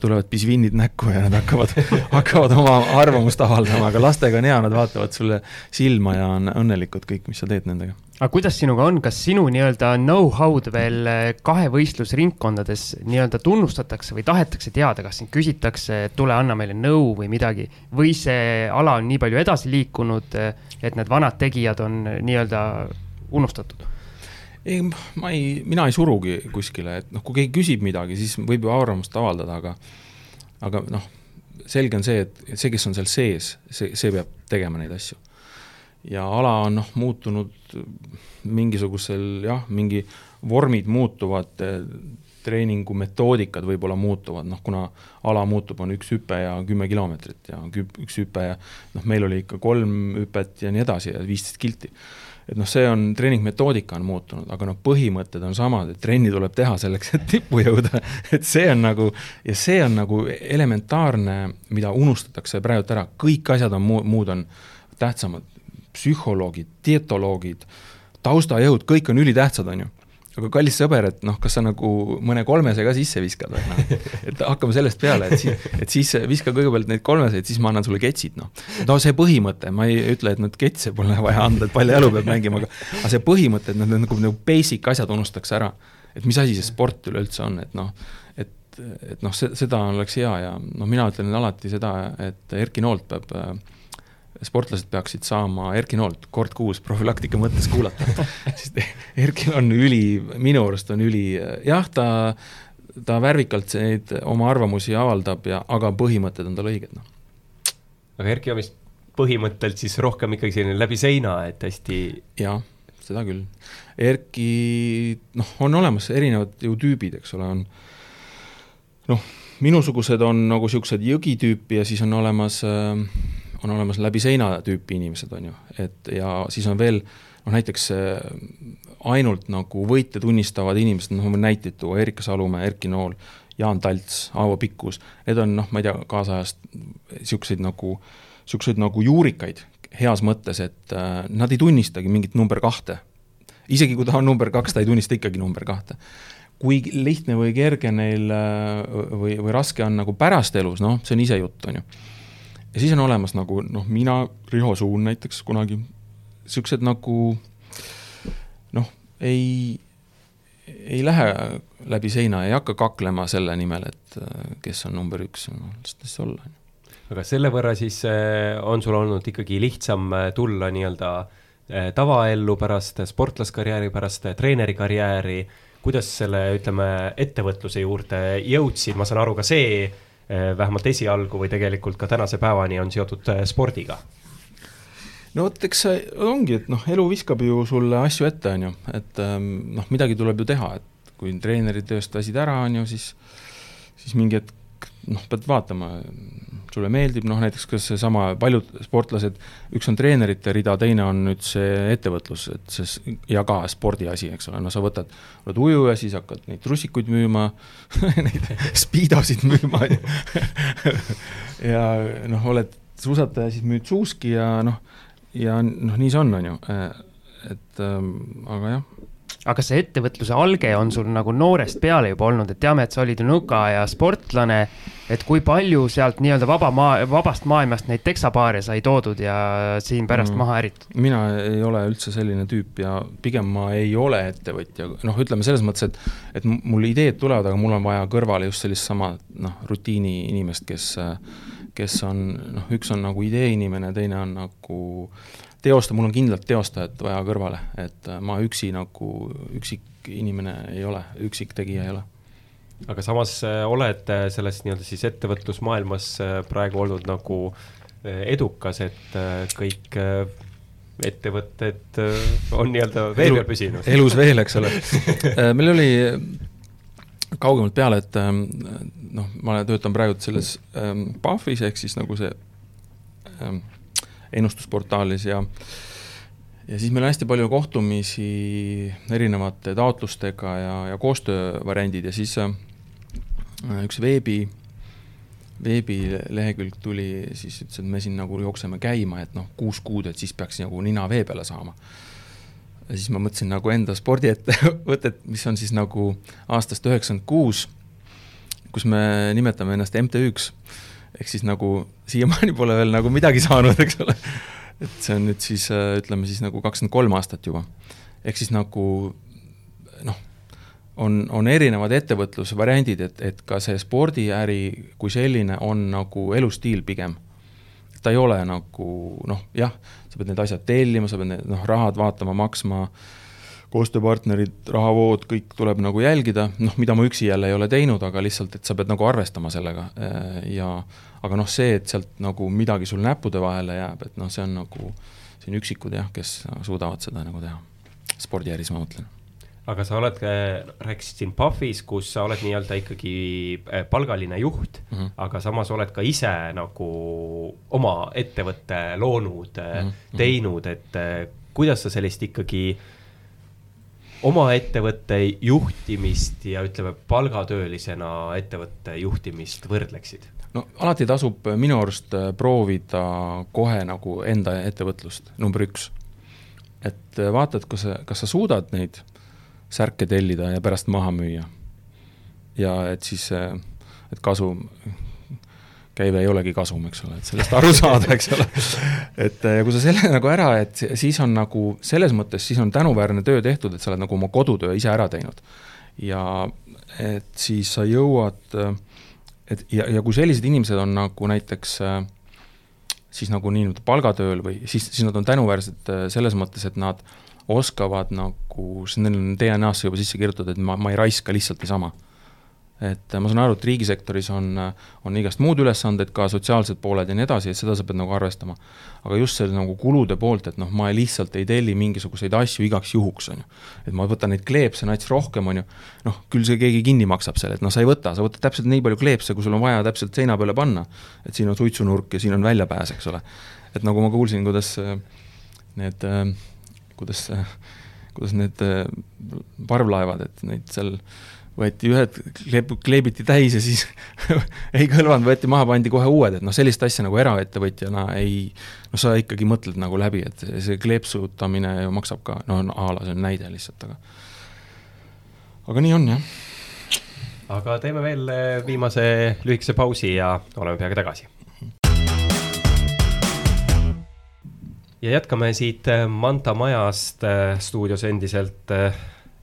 tulevad pisvinnid näkku ja nad hakkavad hakkavad oma arvamust avaldama, aga lastega on hea, nad vaatavad sulle silma ja on õnnelikud kõik, mis sa teed nendega. aga kuidas sinuga on, kas sinu nii-öelda know-how'd veel äh, kahevõistlusringkondades nii-öelda tunnustatakse või tahetakse teada, kas sind küsitakse, et tule anna meile nõu või midagi, või see ala on nii palju edasi liikunud, et need vanad tegijad on nii-öelda unustatud? Ei, ma ei, mina ei surugi kuskile, et noh, kui keegi küsib midagi, siis võib ju arvamust avaldada, aga aga noh, selge on see, et see, kes on seal sees, see, see peab tegema neid asju. ja ala on noh, muutunud mingisugusel jah, mingi vormid muutuvad, treeningu metoodikad võib-olla muutuvad, noh kuna ala muutub, on üks hüpe ja kümme kilomeetrit ja üks hüpe ja noh, meil oli ikka kolm hüpet ja nii edasi ja viisteist kilti et noh, see on, treeningmetoodika on muutunud, aga noh, põhimõtted on samad, et trenni tuleb teha selleks, et tippu jõuda. Et see on nagu, ja see on nagu elementaarne, mida unustatakse praegu ära, kõik asjad on muu, muud on tähtsamad, psühholoogid, dietoloogid, taustajõud, kõik on ülitähtsad, on ju aga kallis sõber, et noh, kas sa nagu mõne kolmese ka sisse viskad või noh, et hakkame sellest peale, et siis, et siis viska kõigepealt neid kolmeseid, siis ma annan sulle ketsid, noh. no see põhimõte, ma ei ütle, et nüüd ketse pole vaja anda, et palju jalu peab mängima, aga aga see põhimõte, et need nagu, nagu basic asjad unustatakse ära. et mis asi see sport üleüldse on, et noh, et, et noh, seda oleks hea ja noh, mina ütlen alati seda, et Erki Noolt peab äh, sportlased peaksid saama Erki Noolt kord kuus profülaktika mõttes kuulata sest Erkil on üli, minu arust on üli, jah, ta, ta värvikalt neid oma arvamusi avaldab ja, aga põhimõtted on tal õiged, noh. aga Erki on vist põhimõttelt siis rohkem ikkagi selline läbi seina, et hästi jah, seda küll. Erki, noh, on olemas erinevad ju tüübid, eks ole, on noh, minusugused on nagu niisugused jõgitüüpi ja siis on olemas äh, on olemas läbi seina tüüpi inimesed, on ju, et ja siis on veel noh, näiteks äh, ainult nagu võite tunnistavad inimesed, noh, ma võin näiteid tuua, Erika Salumäe, Erki Nool, Jaan Talts, Aavo Pikkus, need on noh, ma ei tea, kaasajast niisuguseid nagu, niisuguseid nagu juurikaid heas mõttes, et äh, nad ei tunnistagi mingit number kahte. isegi kui ta on number kaks, ta ei tunnista ikkagi number kahte. kui lihtne või kerge neil äh, või, või raske on nagu pärast elus, noh, see on ise jutt, on ju ja siis on olemas nagu noh, mina, Riho Suun näiteks kunagi, niisugused nagu noh, ei, ei lähe läbi seina, ei hakka kaklema selle nimel, et kes on number üks, las ta siis olla. aga selle võrra siis eh, on sul olnud ikkagi lihtsam eh, tulla nii-öelda tavaellu pärast sportlaskarjääri, pärast treenerikarjääri, kuidas selle, ütleme, ettevõtluse juurde jõudsid, ma saan aru, ka see vähemalt esialgu või tegelikult ka tänase päevani on seotud spordiga. No vot, eks see ongi, et noh, elu viskab ju sulle asju ette, on ju, et ähm, noh, midagi tuleb ju teha, et kui treenerid töötasid ära, on ju, siis siis mingi hetk noh, pead vaatama, sulle meeldib, noh näiteks kas seesama, paljud sportlased, üks on treenerite rida, teine on nüüd see ettevõtlus, et see ja ka spordiasi, eks ole, no sa võtad, oled ujuja, siis hakkad neid trussikuid müüma neid spiidosid müüma ja noh, oled suusataja, siis müüd suuski ja noh, ja noh, nii see on, on ju, et ähm, aga jah. Aga see ettevõtluse alge on sul nagu noorest peale juba olnud, et teame, et sa olid ju nõukaaja sportlane, et kui palju sealt nii-öelda vaba maa, vabast maailmast neid teksapaare sai toodud ja siin pärast mm. maha äritud? mina ei ole üldse selline tüüp ja pigem ma ei ole ettevõtja, noh, ütleme selles mõttes, et, et mul ideed tulevad, aga mul on vaja kõrvale just sellist sama noh, rutiini inimest, kes kes on noh, üks on nagu idee inimene, teine on nagu teostaja, mul on kindlalt teostajat vaja kõrvale, et äh, ma üksi nagu üksik inimene ei ole, üksik tegija ei ole. aga samas äh, oled äh, selles nii-öelda siis ettevõtlusmaailmas praegu olnud nagu edukas, et kõik ettevõtted on nii-öelda vee peal püsinud. elus veel, eks ole meil oli kaugemalt peale, et ähm, noh, ma töötan praegu selles ähm, PUFFis ehk siis nagu see ähm, ennustusportaalis ja ja siis meil on hästi palju kohtumisi erinevate taotlustega ja, ja koostöövariandid ja siis äh, üks veebi, veebilehekülg tuli, siis ütles, et me siin nagu jookseme käima, et noh, kuus kuud, et siis peaks nagu nina vee peale saama. Ja siis ma mõtlesin nagu enda spordiettevõtet, mis on siis nagu aastast üheksakümmend kuus, kus me nimetame ennast MTÜ-ks, ehk siis nagu siiamaani pole veel nagu midagi saanud, eks ole. et see on nüüd siis ütleme siis nagu kakskümmend kolm aastat juba. ehk siis nagu noh, on, on erinevad ettevõtlusvariandid, et, et ka see spordiäri kui selline on nagu elustiil pigem ta ei ole nagu noh, jah, sa pead need asjad tellima, sa pead need noh, rahad vaatama, maksma, koostööpartnerid, rahavood, kõik tuleb nagu jälgida, noh, mida ma üksi jälle ei ole teinud, aga lihtsalt, et sa pead nagu arvestama sellega ja aga noh, see, et sealt nagu midagi sul näppude vahele jääb, et noh, see on nagu, siin üksikud jah, kes suudavad seda nagu teha. spordiäris ma mõtlen aga sa oled, rääkisid siin PUFFis, kus sa oled nii-öelda ikkagi äh, palgaline juht mm, -hmm. aga samas oled ka ise nagu oma ettevõtte loonud mm, -hmm. teinud, et äh, kuidas sa sellist ikkagi oma ettevõtte juhtimist ja ütleme, palgatöölisena ettevõtte juhtimist võrdleksid? no alati tasub minu arust proovida kohe nagu enda ettevõtlust, number üks. et vaatad, kas sa, kas sa suudad neid särke tellida ja pärast maha müüa. ja et siis, et kasum, käive ei olegi kasum, eks ole, et sellest aru saada, eks ole. et ja kui sa selle nagu ära, et siis on nagu selles mõttes, siis on tänuväärne töö tehtud, et sa oled nagu oma kodutöö ise ära teinud. ja et siis sa jõuad, et ja, ja kui sellised inimesed on nagu näiteks siis nagu nii-öelda palgatööl või siis, siis nad on tänuväärsed selles mõttes, et nad oskavad nagu, see neil on DNA-sse juba sisse kirjutatud, et ma, ma ei raiska lihtsalt niisama. Et ma saan aru, et riigisektoris on, on igast muud ülesanded, ka sotsiaalsed pooled ja nii edasi, et seda sa pead nagu arvestama. aga just selle nagu kulude poolt, et noh, ma lihtsalt ei telli mingisuguseid asju igaks juhuks, on ju. et ma võtan neid kleepse nats rohkem, on ju, noh, küll see keegi kinni maksab selle, et noh, sa ei võta, sa võtad täpselt nii palju kleepse, kui sul on vaja täpselt seina peale panna. et siin on suitsunurk ja siin on väljapääs, eks ole. et nagu ma kuulsin, kuidas need äh, kuidas, kuidas need äh, parvlaevad, et neid seal võeti ühed, kleep-, kleebiti täis ja siis ei kõlvanud, võeti maha, pandi kohe uued, et noh, sellist asja nagu eraettevõtjana ei, noh, sa ikkagi mõtled nagu läbi, et see kleepsutamine ju maksab ka, no a la see on näide lihtsalt, aga aga nii on, jah. aga teeme veel äh, viimase lühikese pausi ja oleme peagi tagasi ja jätkame siit äh, Manta majast äh, stuudios endiselt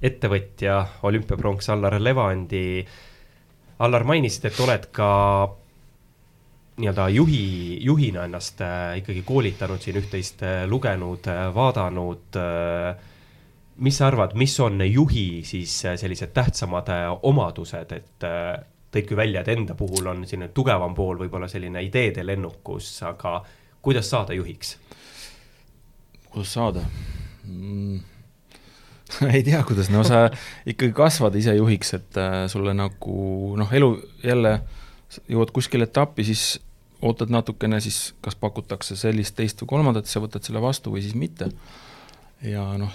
ettevõtja, olümpiapronks Allar Levandi. Allar, mainisid, et oled ka nii-öelda juhi, juhina ennast äh, ikkagi koolitanud siin üht-teist äh, lugenud, vaadanud. mis sa arvad, mis on juhi siis sellised tähtsamad omadused, et tõid küll välja, et enda puhul on selline tugevam pool võib-olla selline ideede lennukus, aga kuidas saada juhiks? kuidas saada mm.? ei tea, kuidas, no sa ikkagi kasvad ise juhiks, et äh, sulle nagu noh, elu jälle jõuad kuskile etappi, siis ootad natukene, siis kas pakutakse sellist, teist või kolmandat, sa võtad selle vastu või siis mitte. ja noh,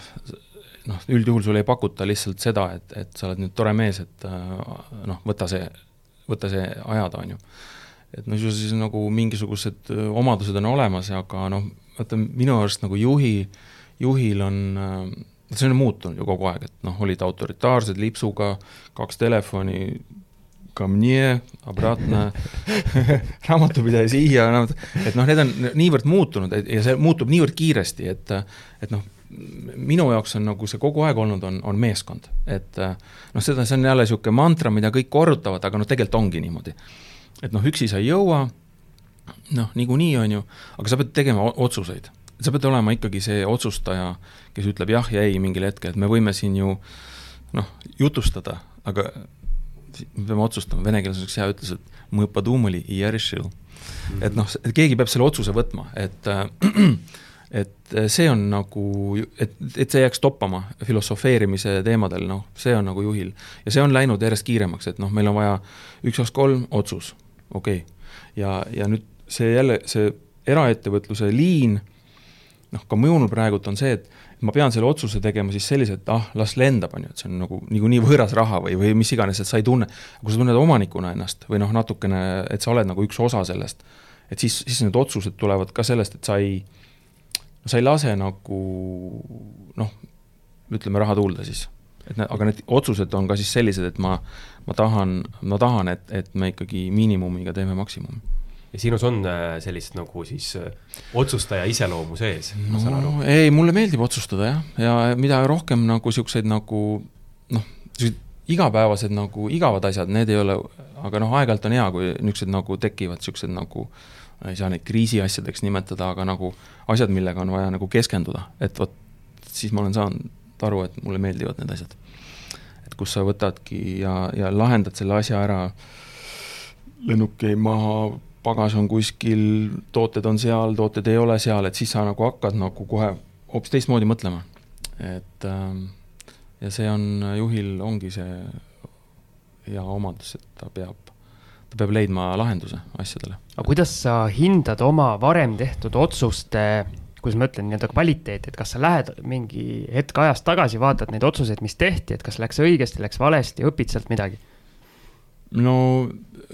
noh, üldjuhul sulle ei pakuta lihtsalt seda, et, et sa oled nüüd tore mees, et äh, noh, võta see, võta see ajada, on ju. et no siis nagu mingisugused äh, omadused on olemas, aga noh, vaata minu arust nagu juhi, juhil on äh, see on muutunud ju kogu aeg, et noh, olid autoritaarsed lipsuga, kaks telefoni, ka mne, obratna raamatupidaja siia, et noh, need on niivõrd muutunud ja see muutub niivõrd kiiresti, et, et noh, minu jaoks on nagu see kogu aeg olnud, on, on meeskond, et noh, seda, see on jälle niisugune mantra, mida kõik korrutavad, aga noh, tegelikult ongi niimoodi. et noh, üksi sa ei jõua, noh, niikuinii on ju, aga sa pead tegema otsuseid sa pead olema ikkagi see otsustaja, kes ütleb jah ja ei mingil hetkel, et me võime siin ju noh, jutustada, aga me peame otsustama, vene keeles on üks hea ütlus, et mõõpa tuumuli ja rešil. et noh, keegi peab selle otsuse võtma, et äh, et see on nagu, et, et see jääks toppama filosofeerimise teemadel, noh, see on nagu juhil. ja see on läinud järjest kiiremaks, et noh, meil on vaja üks, kaks, kolm, otsus, okei okay.. ja, ja nüüd see jälle, see eraettevõtluse liin noh, ka minul praegult on see, et ma pean selle otsuse tegema siis sellise, et ah, las lendab, on ju, et see on nagu niikuinii võõras raha või, või mis iganes, et sa ei tunne, kui sa tunned omanikuna ennast või noh, natukene, et sa oled nagu üks osa sellest, et siis, siis need otsused tulevad ka sellest, et sa ei, sa ei lase nagu noh, ütleme raha tuulde siis. et need, aga need otsused on ka siis sellised, et ma, ma tahan, ma tahan, et, et me ikkagi miinimumiga teeme maksimumi ja sinus on äh, sellist nagu siis äh, otsustaja iseloomu sees, ma saan aru? ei, mulle meeldib otsustada jah, ja mida rohkem nagu niisuguseid nagu noh, igapäevased nagu igavad asjad, need ei ole, aga noh, aeg-ajalt on hea, kui niisugused nagu tekivad niisugused nagu ei saa neid kriisiasjadeks nimetada, aga nagu asjad, millega on vaja nagu keskenduda, et vot siis ma olen saanud aru, et mulle meeldivad need asjad. et kus sa võtadki ja, ja lahendad selle asja ära, lennuk jäi maha, pagas on kuskil, tooted on seal, tooted ei ole seal, et siis sa nagu hakkad nagu kohe hoopis teistmoodi mõtlema. et ähm, ja see on, juhil ongi see hea omadus, et ta peab, ta peab leidma lahenduse asjadele. aga kuidas sa hindad oma varem tehtud otsuste kuidas ma ütlen, nii-öelda kvaliteeti, et kas sa lähed mingi hetk ajas tagasi, vaatad neid otsuseid, mis tehti, et kas läks õigesti, läks valesti, õpid sealt midagi? No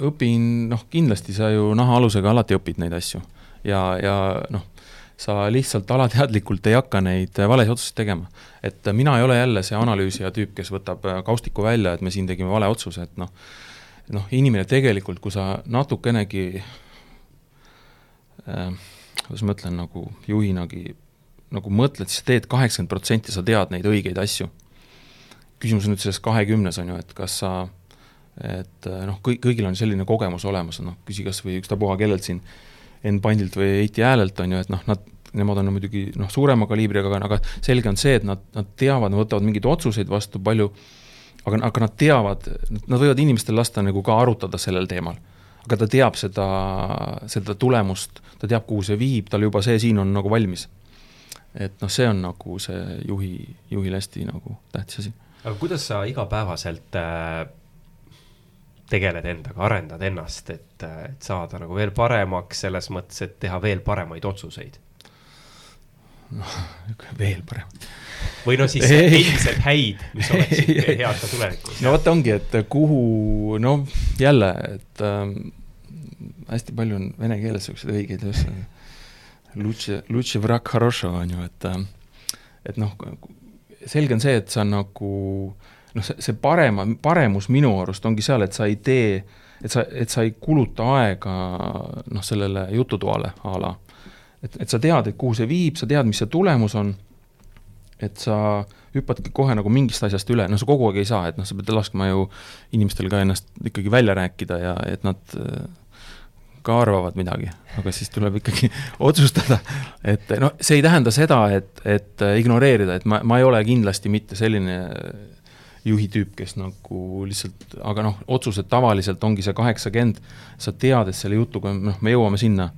õpin, noh, kindlasti sa ju nahaalusega alati õpid neid asju ja, ja noh, sa lihtsalt alateadlikult ei hakka neid valesid otsuseid tegema. et mina ei ole jälle see analüüsija tüüp, kes võtab kaustiku välja, et me siin tegime vale otsuse, et noh, noh, inimene tegelikult, kui sa natukenegi äh, kuidas ma ütlen, nagu juhinagi nagu mõtled, siis teed kaheksakümmend protsenti, sa tead neid õigeid asju. küsimus on nüüd selles kahekümnes, on ju, et kas sa et äh, noh, kõik, kõigil on selline kogemus olemas, noh, küsi kas või ükstapuha kellelt siin, Enn Pandilt või Heiti Häälelt, on ju, et noh, nad, nemad on muidugi noh, suurema kaliibriga, aga, aga selge on see, et nad, nad teavad, nad võtavad mingeid otsuseid vastu palju, aga, aga nad teavad, nad võivad inimestel lasta nagu ka arutada sellel teemal. aga ta teab seda, seda tulemust, ta teab, kuhu see viib, tal juba see siin on nagu valmis. et noh, see on nagu see juhi, juhil hästi nagu tähtis asi. aga kuidas sa igapäevaselt äh tegeled endaga, arendad ennast, et, et saada nagu veel paremaks selles mõttes, et teha veel paremaid otsuseid? noh, veel parem. või no siis endiselt häid, mis oleksid head ka tulevikus. no vot ongi, et kuhu, no jälle, et ähm, hästi palju on vene keeles siukseid õigeid asju. Lutše, Lutše Vrak Harošo on ju, et, ähm, et noh, selge on see, et sa nagu noh, see, see parema, paremus minu arust ongi seal, et sa ei tee, et sa, et sa ei kuluta aega noh, sellele jututoale a la. et, et sa tead, et kuhu see viib, sa tead, mis see tulemus on, et sa hüppadki kohe nagu mingist asjast üle, no sa kogu aeg ei saa, et noh, sa pead laskma ju inimestel ka ennast ikkagi välja rääkida ja et nad ka arvavad midagi, aga siis tuleb ikkagi otsustada, et noh, see ei tähenda seda, et, et ignoreerida, et ma, ma ei ole kindlasti mitte selline juhi tüüp, kes nagu lihtsalt, aga noh, otsused tavaliselt ongi see kaheksakümmend, sa tead, et selle jutuga, noh, me jõuame sinna.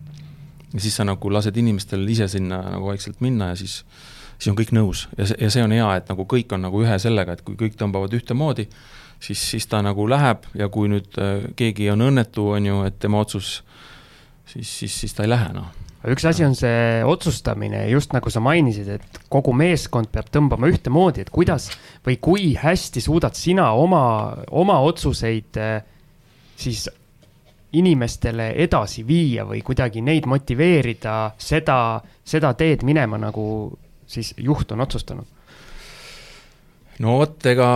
ja siis sa nagu lased inimestel ise sinna nagu vaikselt minna ja siis, siis on kõik nõus ja see, ja see on hea, et nagu kõik on nagu ühe sellega, et kui kõik tõmbavad ühtemoodi, siis, siis ta nagu läheb ja kui nüüd äh, keegi on õnnetu, on ju, et tema otsus siis, siis, siis ta ei lähe, noh üks asi on see otsustamine, just nagu sa mainisid, et kogu meeskond peab tõmbama ühtemoodi, et kuidas või kui hästi suudad sina oma, oma otsuseid eh, siis inimestele edasi viia või kuidagi neid motiveerida seda, seda teed minema, nagu siis juht on otsustanud? no vot, ega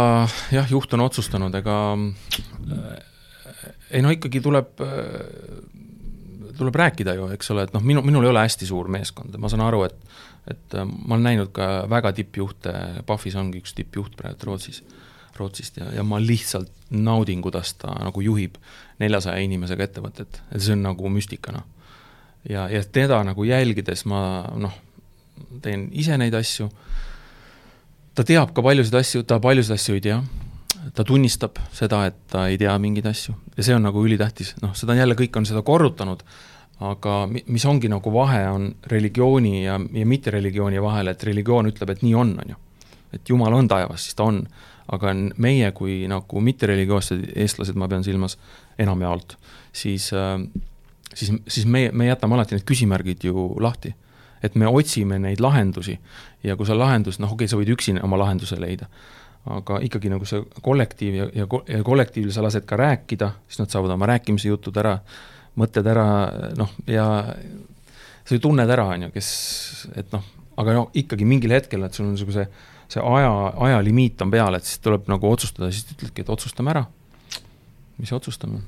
jah, juht on otsustanud, ega ei no ikkagi tuleb tuleb rääkida ju, eks ole, et noh, minu, minul ei ole hästi suur meeskond, ma saan aru, et et äh, ma olen näinud ka väga tippjuhte, Pahvis ongi üks tippjuht praegu Rootsis, Rootsist ja, ja ma lihtsalt naudin, kuidas ta nagu juhib neljasaja inimesega ettevõtet, et see on nagu müstika, noh. ja, ja teda nagu jälgides ma noh, teen ise neid asju, ta teab ka paljusid asju, ta paljusid asju ei tea, ta tunnistab seda, et ta ei tea mingeid asju ja see on nagu ülitähtis, noh, seda on jälle, kõik on seda korrutanud, aga mis ongi nagu vahe, on religiooni ja, ja mittereligiooni vahel, et religioon ütleb, et nii on, on ju. et Jumal on taevas, siis ta on. aga meie kui nagu mittereligioossed eestlased, ma pean silmas enamjaolt, siis, äh, siis, siis me, me jätame alati need küsimärgid ju lahti. et me otsime neid lahendusi ja kui sa lahendus, noh okei okay,, sa võid üksi oma lahenduse leida aga ikkagi nagu see kollektiiv ja, ja, ja kollektiivil sa lased ka rääkida, siis nad saavad oma rääkimise jutud ära, mõtted ära, noh, ja sa ju tunned ära, on ju, kes, et noh, aga no ikkagi mingil hetkel, et sul on niisuguse see aja, ajalimiit on peal, et siis tuleb nagu otsustada, siis ütledki, et otsustame ära. mis otsustame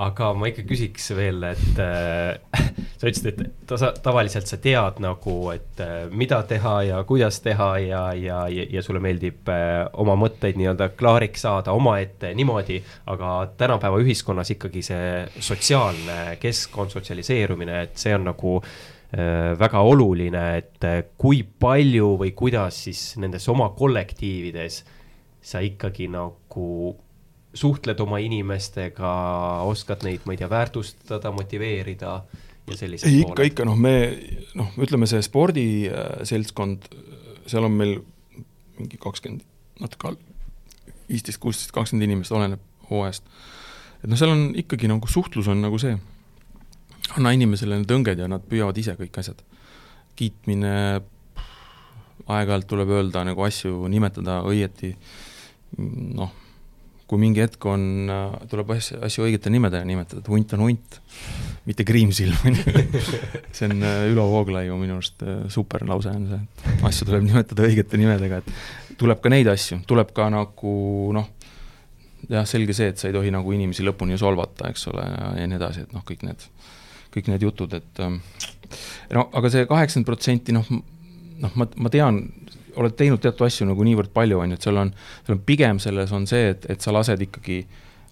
aga ma ikka küsiks veel, et äh, sa ütlesid, et tasa, tavaliselt sa tead nagu, et äh, mida teha ja kuidas teha ja, ja, ja, sulle meeldib äh, oma mõtteid nii-öelda klaariks saada omaette niimoodi, aga tänapäeva ühiskonnas ikkagi see sotsiaalne keskkond, sotsialiseerumine, et see on nagu äh, väga oluline, et äh, kui palju või kuidas siis nendes oma kollektiivides sa ikkagi nagu suhtled oma inimestega, oskad neid, ma ei tea, väärtustada, motiveerida ja sellised ei, ikka, ikka noh, me noh, ütleme see spordiseltskond, seal on meil mingi kakskümmend, natuke all, viisteist, kuusteist, kakskümmend inimest, oleneb hooajast. et noh, seal on ikkagi nagu suhtlus on nagu see, anna inimesele need õnged ja nad püüavad ise kõik asjad. kiitmine, aeg-ajalt tuleb öelda nagu asju, nimetada õieti, noh kui mingi hetk on, tuleb asju, asju õigete nimedega nimetada, et hunt on hunt, mitte kriimsilm, on ju. see on äh, Ülo Vooglaiu minu arust äh, super lause on see, et asju tuleb nimetada õigete nimedega, et tuleb ka neid asju, tuleb ka nagu noh, jah, selge see, et sa ei tohi nagu inimesi lõpuni solvata, eks ole, ja, ja nii edasi, et noh, kõik need, kõik need jutud, et ähm, no aga see kaheksakümmend protsenti, noh, noh, ma, ma tean, oled teinud teatud asju nagu niivõrd palju, on ju, et seal on, seal on pigem selles on see, et, et sa lased ikkagi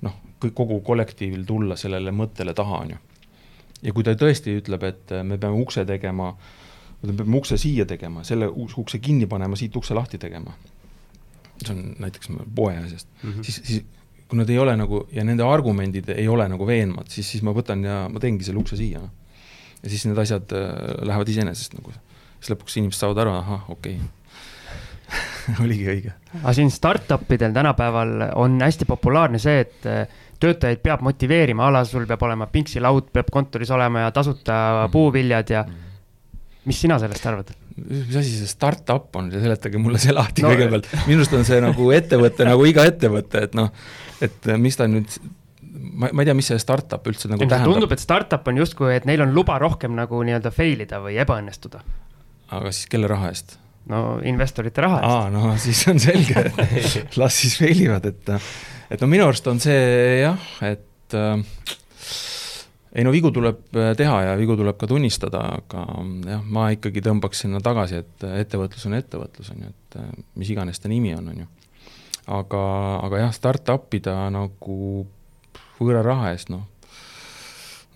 noh, kogu kollektiivil tulla sellele mõttele taha, on ju. ja kui ta tõesti ütleb, et me peame ukse tegema, me peame ukse siia tegema, selle ukse kinni panema, siit ukse lahti tegema, see on näiteks poe asjast mm, -hmm. siis, siis kui nad ei ole nagu ja nende argumendid ei ole nagu veenvad, siis, siis ma võtan ja ma teengi selle ukse siia. ja siis need asjad äh, lähevad iseenesest nagu, siis lõpuks inimesed saavad aru, ahah, okei okay oligi õige. aga siin startup idel tänapäeval on hästi populaarne see, et eh, töötajaid peab motiveerima, a la sul peab olema pingsilaud, peab kontoris olema ja tasuta mm puuviljad ja mis sina sellest arvad? mis asi see startup on, seletage mulle see lahti no, kõigepealt, minu arust on see nagu ettevõte nagu iga ettevõte, et noh, et mis ta nüüd ma, ma ei tea, mis see startup üldse nagu tähendab. tundub, et startup on justkui, et neil on luba rohkem nagu nii-öelda fail ida või ebaõnnestuda. aga siis kelle raha eest? No investorite raha eest. aa, no siis on selge, et las siis failivad, et, et no minu arust on see jah, et äh, ei no vigu tuleb teha ja vigu tuleb ka tunnistada, aga jah, ma ikkagi tõmbaks sinna tagasi, et ettevõtlus on ettevõtlus, on ju, et mis iganes ta nimi on, on ju. aga, aga jah, startup ida nagu võõra raha eest, noh,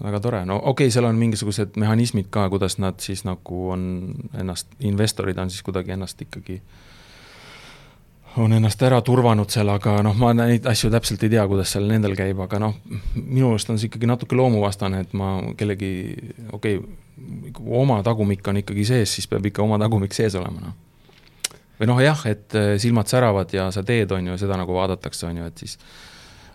väga tore, no okei okay,, seal on mingisugused mehhanismid ka, kuidas nad siis nagu on ennast, investorid on siis kuidagi ennast ikkagi on ennast ära turvanud seal, aga noh, ma neid asju täpselt ei tea, kuidas seal nendel käib, aga noh, minu arust on see ikkagi natuke loomuvastane, et ma kellegi, okei okay,, kui oma tagumik on ikkagi sees, siis peab ikka oma tagumik sees olema, noh. või noh, jah, et eh, silmad säravad ja sa teed, on ju, seda nagu vaadatakse, on ju, et siis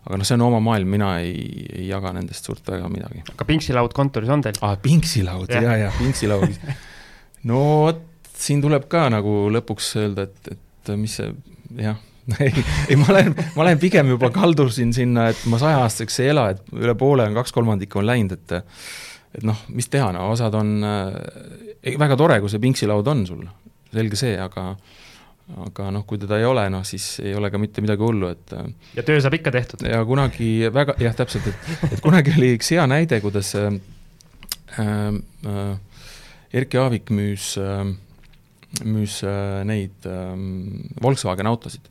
aga noh, see on oma maailm, mina ei, ei jaga nendest suurt väga midagi. aga pingsilaud kontoris on teil? aa, pingsilaud ja, ja, ja pingsilaud no vot, siin tuleb ka nagu lõpuks öelda, et, et mis see jah ei, ei ma olen, ma olen pigem juba kaldusin sinna, et ma saja-aastaseks ei ela, et üle poole on, kaks kolmandikku on läinud, et et noh, mis teha, no osad on äh,, väga tore, kui see pingsilaud on sul, selge see, aga aga noh, kui teda ei ole, noh siis ei ole ka mitte midagi hullu, et ja töö saab ikka tehtud? ja kunagi väga, jah, täpselt, et, et kunagi oli üks hea näide, kuidas äh, äh, Erki Aavik müüs äh, müüs äh, neid ähm, Volkswagen autosid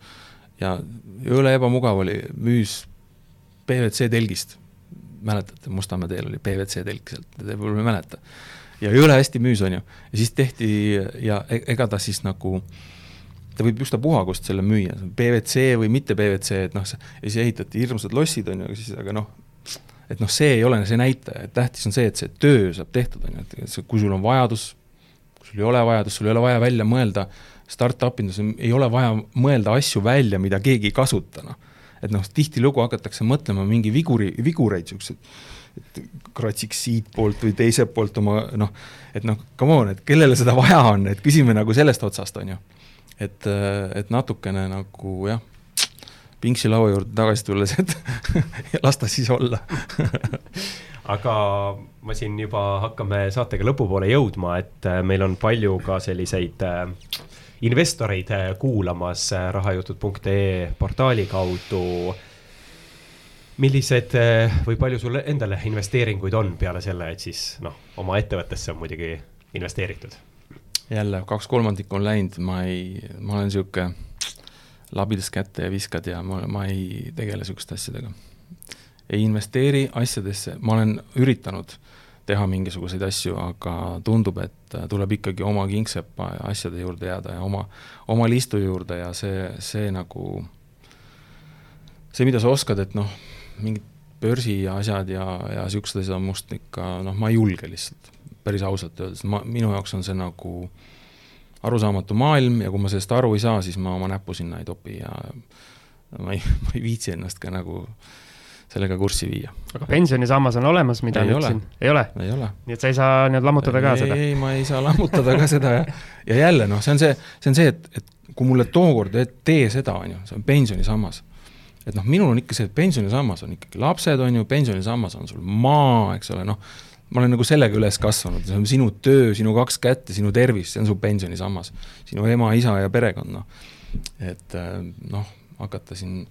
ja jõle ebamugav oli, müüs PVC telgist, mäletate, Mustamäe teel oli PVC telk sealt, te võib-olla ei mäleta. ja jõle hästi müüs, on ju, ja siis tehti ja e-, ega ta siis nagu ta võib ükstapuha kust selle müüa, PVC või mitte PVC, et noh, ja siis ehitati hirmsad lossid, on ju, aga siis, aga noh, et noh, see ei ole see näitaja, et tähtis on see, et see töö saab tehtud, on ju, et kui sul on vajadus sul ei ole vajadust, sul ei ole vaja välja mõelda, startup indus ei ole vaja mõelda asju välja, mida keegi ei kasuta, noh. et noh, tihtilugu hakatakse mõtlema mingi viguri, vigureid, niisuguseid, et kratsiks siitpoolt või teiselt poolt oma noh, et noh, come on, et kellele seda vaja on, et küsime nagu sellest otsast, on ju. Et, et natukene nagu jah, pingsi laua juurde tagasi tulles, et las ta siis olla aga ma siin juba hakkame saatega lõpupoole jõudma, et äh, meil on palju ka selliseid äh, investoreid äh, kuulamas rahajutud.ee portaali kaudu. millised või palju sul endale investeeringuid on peale selle, et siis noh, oma ettevõttesse on muidugi investeeritud? Jälle kaks kolmandikku on läinud, ma ei, ma olen sihuke labidas kätte ja viskad ja ma, ma ei tegele sihukeste asjadega. Ei investeeri asjadesse, ma olen üritanud teha mingisuguseid asju, aga tundub, et tuleb ikkagi oma kingsepa ja asjade juurde jääda ja oma, oma liistu juurde ja see, see nagu, see, mida sa oskad, et noh, mingid börsi ja asjad ja, ja niisugused asjad on must ikka noh, ma ei julge lihtsalt, päris ausalt öeldes, ma, minu jaoks on see nagu arusaamatu maailm ja kui ma sellest aru ei saa, siis ma oma näppu sinna ei topi ja ma ei, ma ei viitsi ennast ka nagu sellega kurssi viia. aga pensionisammas on olemas, mida ei nüüd ole. siin, ei ole? ei ole. nii et sa ei saa nii-öelda lammutada ka ei, seda? ei, ma ei saa lammutada ka seda ja, ja jälle noh, see on see, see on see, et, et kui mulle tookord, et tee seda, on ju, see on pensionisammas. et noh, minul on ikka see, et pensionisammas on ikkagi lapsed, on ju, pensionisammas on sul maa, eks ole, noh, ma olen nagu sellega üles kasvanud, see on sinu töö, sinu kaks kätt ja sinu tervis, see on su pensionisammas. sinu ema, isa ja perekond, noh. et noh, hakata siin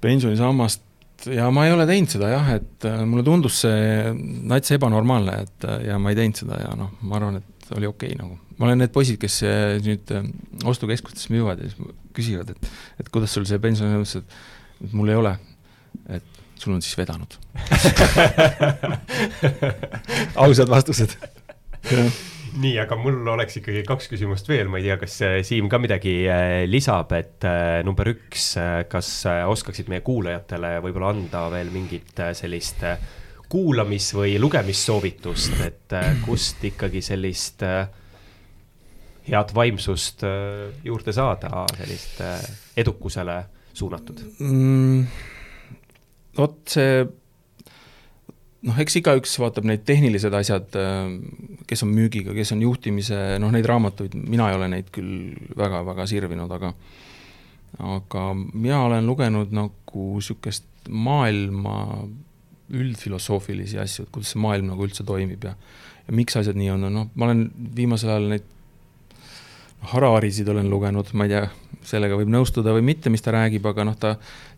pensionisammast ja ma ei ole teinud seda jah, et äh, mulle tundus see nats ebanormaalne, et äh, ja ma ei teinud seda ja noh, ma arvan, et oli okei okay, nagu. ma olen need poisid, kes äh, nüüd ostukeskustes müüvad ja siis küsivad, et, et kuidas sul see pension on, ütles, et mul ei ole, sul on siis vedanud. Ausad vastused. Nii, aga mul oleks ikkagi kaks küsimust veel, ma ei tea, kas äh, Siim ka midagi äh, lisab, et äh, number üks, kas oskaksid meie kuulajatele võib-olla anda veel mingit sellist kuulamis- või lugemissoovitust, et kust ikkagi sellist head vaimsust juurde saada, sellist edukusele suunatud? Mm,? Vot see noh, eks igaüks vaatab neid tehnilised asjad, äh, kes on müügiga, kes on juhtimise, noh neid raamatuid, mina ei ole neid küll väga-väga sirvinud, aga aga mina olen lugenud nagu niisugust maailma üldfilosoofilisi asju, et kuidas see maailm nagu üldse toimib ja ja miks asjad nii on, noh, ma olen viimasel ajal neid Hararisid olen lugenud, ma ei tea, sellega võib nõustuda või mitte, mis ta räägib, aga noh, ta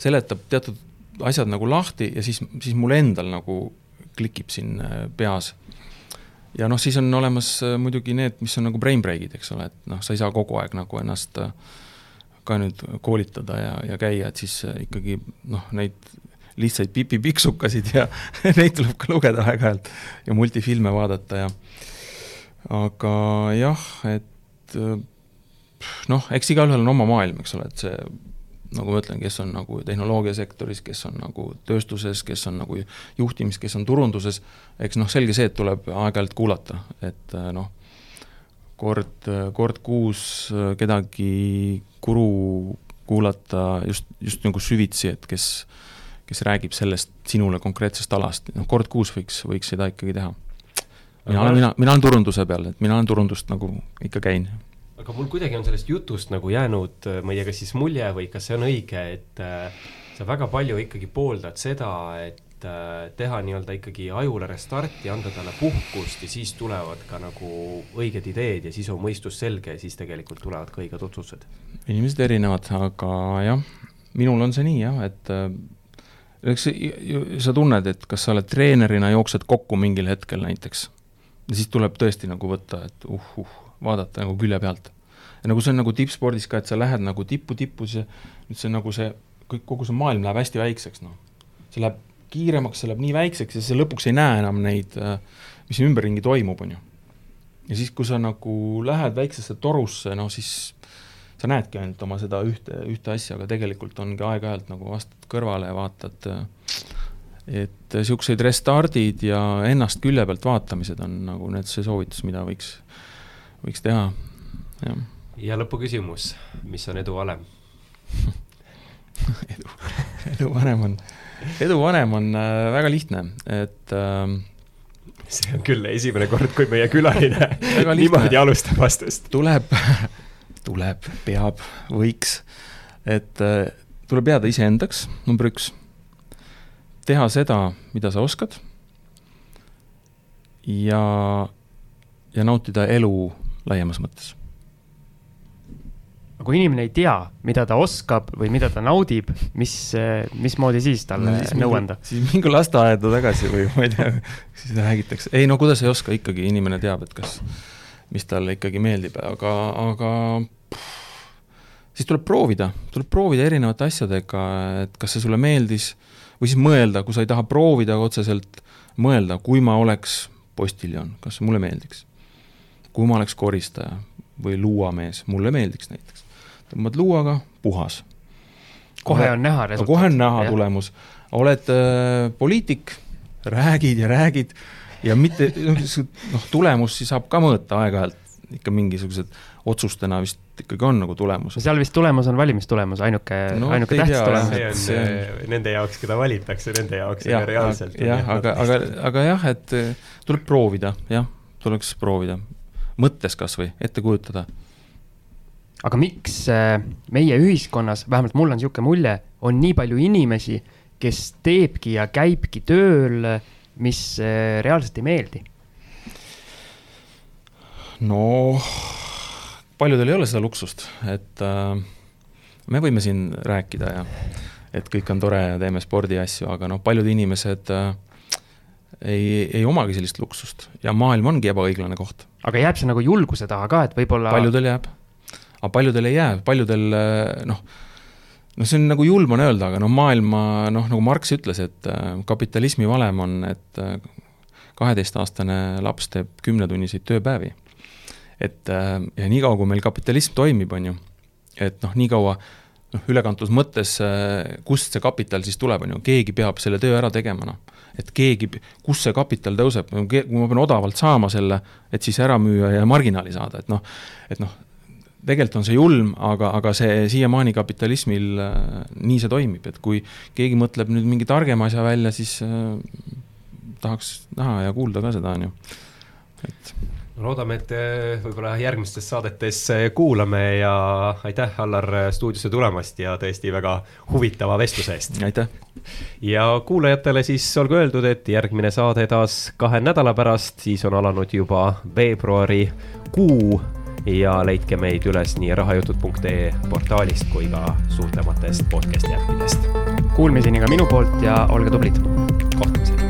seletab teatud asjad nagu lahti ja siis, siis mul endal nagu klikib siin äh, peas. ja noh, siis on olemas äh, muidugi need, mis on nagu brain break'id, eks ole, et noh, sa ei saa kogu aeg nagu ennast äh, ka nüüd koolitada ja, ja käia, et siis ikkagi noh, neid lihtsaid Pipi pikksukasid ja neid tuleb ka lugeda aeg-ajalt ja multifilme vaadata ja aga jah, et noh, eks igalühel on oma maailm, eks ole, et see nagu ma ütlen, kes on nagu tehnoloogiasektoris, kes on nagu tööstuses, kes on nagu juhtimis, kes on turunduses, eks noh, selge see, et tuleb aeg-ajalt kuulata, et noh, kord, kord kuus kedagi guru kuulata just, just nagu süvitsi, et kes, kes räägib sellest sinule konkreetsest alast, noh kord kuus võiks, võiks seda ikkagi teha. mina olen, mina, mina olen turunduse peal, et mina olen turundust nagu ikka käin aga mul kuidagi on sellest jutust nagu jäänud, ma ei tea, kas siis mulje või kas see on õige, et äh, sa väga palju ikkagi pooldad seda, et äh, teha nii-öelda ikkagi ajule restarti, anda talle puhkust ja siis tulevad ka nagu õiged ideed ja siis on mõistus selge ja siis tegelikult tulevad ka õiged otsused. inimesed erinevad, aga jah, minul on see nii jah, et äh, eks sa tunned, et kas sa oled treenerina, jooksed kokku mingil hetkel näiteks ja siis tuleb tõesti nagu võtta, et uh, uh, vaadata nagu külje pealt. ja nagu see on nagu tippspordis ka, et sa lähed nagu tippu, tippu, see, nüüd see nagu see, kõik, kogu see maailm läheb hästi väikseks, noh. see läheb kiiremaks, see läheb nii väikseks ja sa lõpuks ei näe enam neid, mis siin ümberringi toimub, on ju. ja siis, kui sa nagu lähed väiksesse torusse, no siis sa näedki ainult oma seda ühte, ühte asja, aga tegelikult ongi aeg-ajalt nagu vastad kõrvale ja vaatad, et niisugused restardid ja ennast külje pealt vaatamised on nagu need, see soovitus, mida võiks võiks teha, jah. ja lõpuküsimus, mis on edu valem edu, edu vanem on, edu vanem on äh, väga lihtne, et äh, see on küll esimene kord, kui meie külaline niimoodi alustab vastust. tuleb, tuleb, peab, võiks, et äh, tuleb jääda iseendaks, number üks, teha seda, mida sa oskad ja, ja nautida elu laiemas mõttes. aga kui inimene ei tea, mida ta oskab või mida ta naudib, mis, mismoodi siis talle no, nõu anda? siis minge lasteaeda tagasi või ma ei tea, siis räägitakse, ei no kuidas ei oska, ikkagi inimene teab, et kas, mis talle ikkagi meeldib, aga, aga pff, siis tuleb proovida, tuleb proovida erinevate asjadega, et kas see sulle meeldis või siis mõelda, kui sa ei taha proovida otseselt, mõelda, kui ma oleks postiljon, kas see mulle meeldiks kui ma oleks koristaja või luuamees, mulle meeldiks näiteks, tõmbad luuaga, puhas. kohe on näha resultaat. kohe on näha jah. tulemus, oled äh, poliitik, räägid ja räägid ja mitte, noh, noh, tulemusi saab ka mõõta aeg-ajalt, ikka mingisugused otsustena vist ikkagi on nagu tulemus. seal vist tulemus on valimistulemus, ainuke no,, ainuke tähtis tulemus. see on on... nende jaoks, keda valitakse, nende jaoks ja, reaalselt. jah, aga, aga, aga jah, et äh, tuleb proovida, jah, tuleks proovida mõttes kas või ette kujutada. aga miks äh, meie ühiskonnas, vähemalt mul on niisugune mulje, on nii palju inimesi, kes teebki ja käibki tööl, mis äh, reaalselt ei meeldi? no paljudel ei ole seda luksust, et äh, me võime siin rääkida ja et kõik on tore ja teeme spordiasju, aga noh, paljud inimesed äh, ei, ei omagi sellist luksust ja maailm ongi ebaõiglane koht. aga jääb see nagu julguse taha ka, et võib-olla paljudel jääb, aga paljudel ei jää, paljudel noh, noh, see on nagu julm on öelda, aga noh, maailma noh, nagu Marx ütles, et äh, kapitalismi valem on, et äh, kaheteistaastane laps teeb kümnetunniseid tööpäevi. et äh, ja niikaua, kui meil kapitalism toimib, on ju, et noh, niikaua noh, ülekantud mõttes, kust see kapital siis tuleb, on ju, keegi peab selle töö ära tegema, noh. Et keegi, kus see kapital tõuseb, kui ma pean odavalt saama selle, et siis ära müüa ja marginaali saada, et noh, et noh, tegelikult on see julm, aga, aga see siiamaani kapitalismil äh, nii see toimib, et kui keegi mõtleb nüüd mingi targema asja välja, siis äh, tahaks näha ja kuulda ka seda, on ju, et loodame, et eh, võib-olla järgmistes saadetes eh, kuulame ja aitäh, Allar, stuudiosse tulemast ja tõesti väga huvitava vestluse eest. aitäh! ja kuulajatele siis olgu öeldud, et järgmine saade taas kahe nädala pärast, siis on alanud juba veebruari kuu ja leidke meid üles nii rahajutud.ee portaalist kui ka suurtematest podcast'i äppidest. Kuulmiseni ka minu poolt ja olge tublid! kohtumiseni!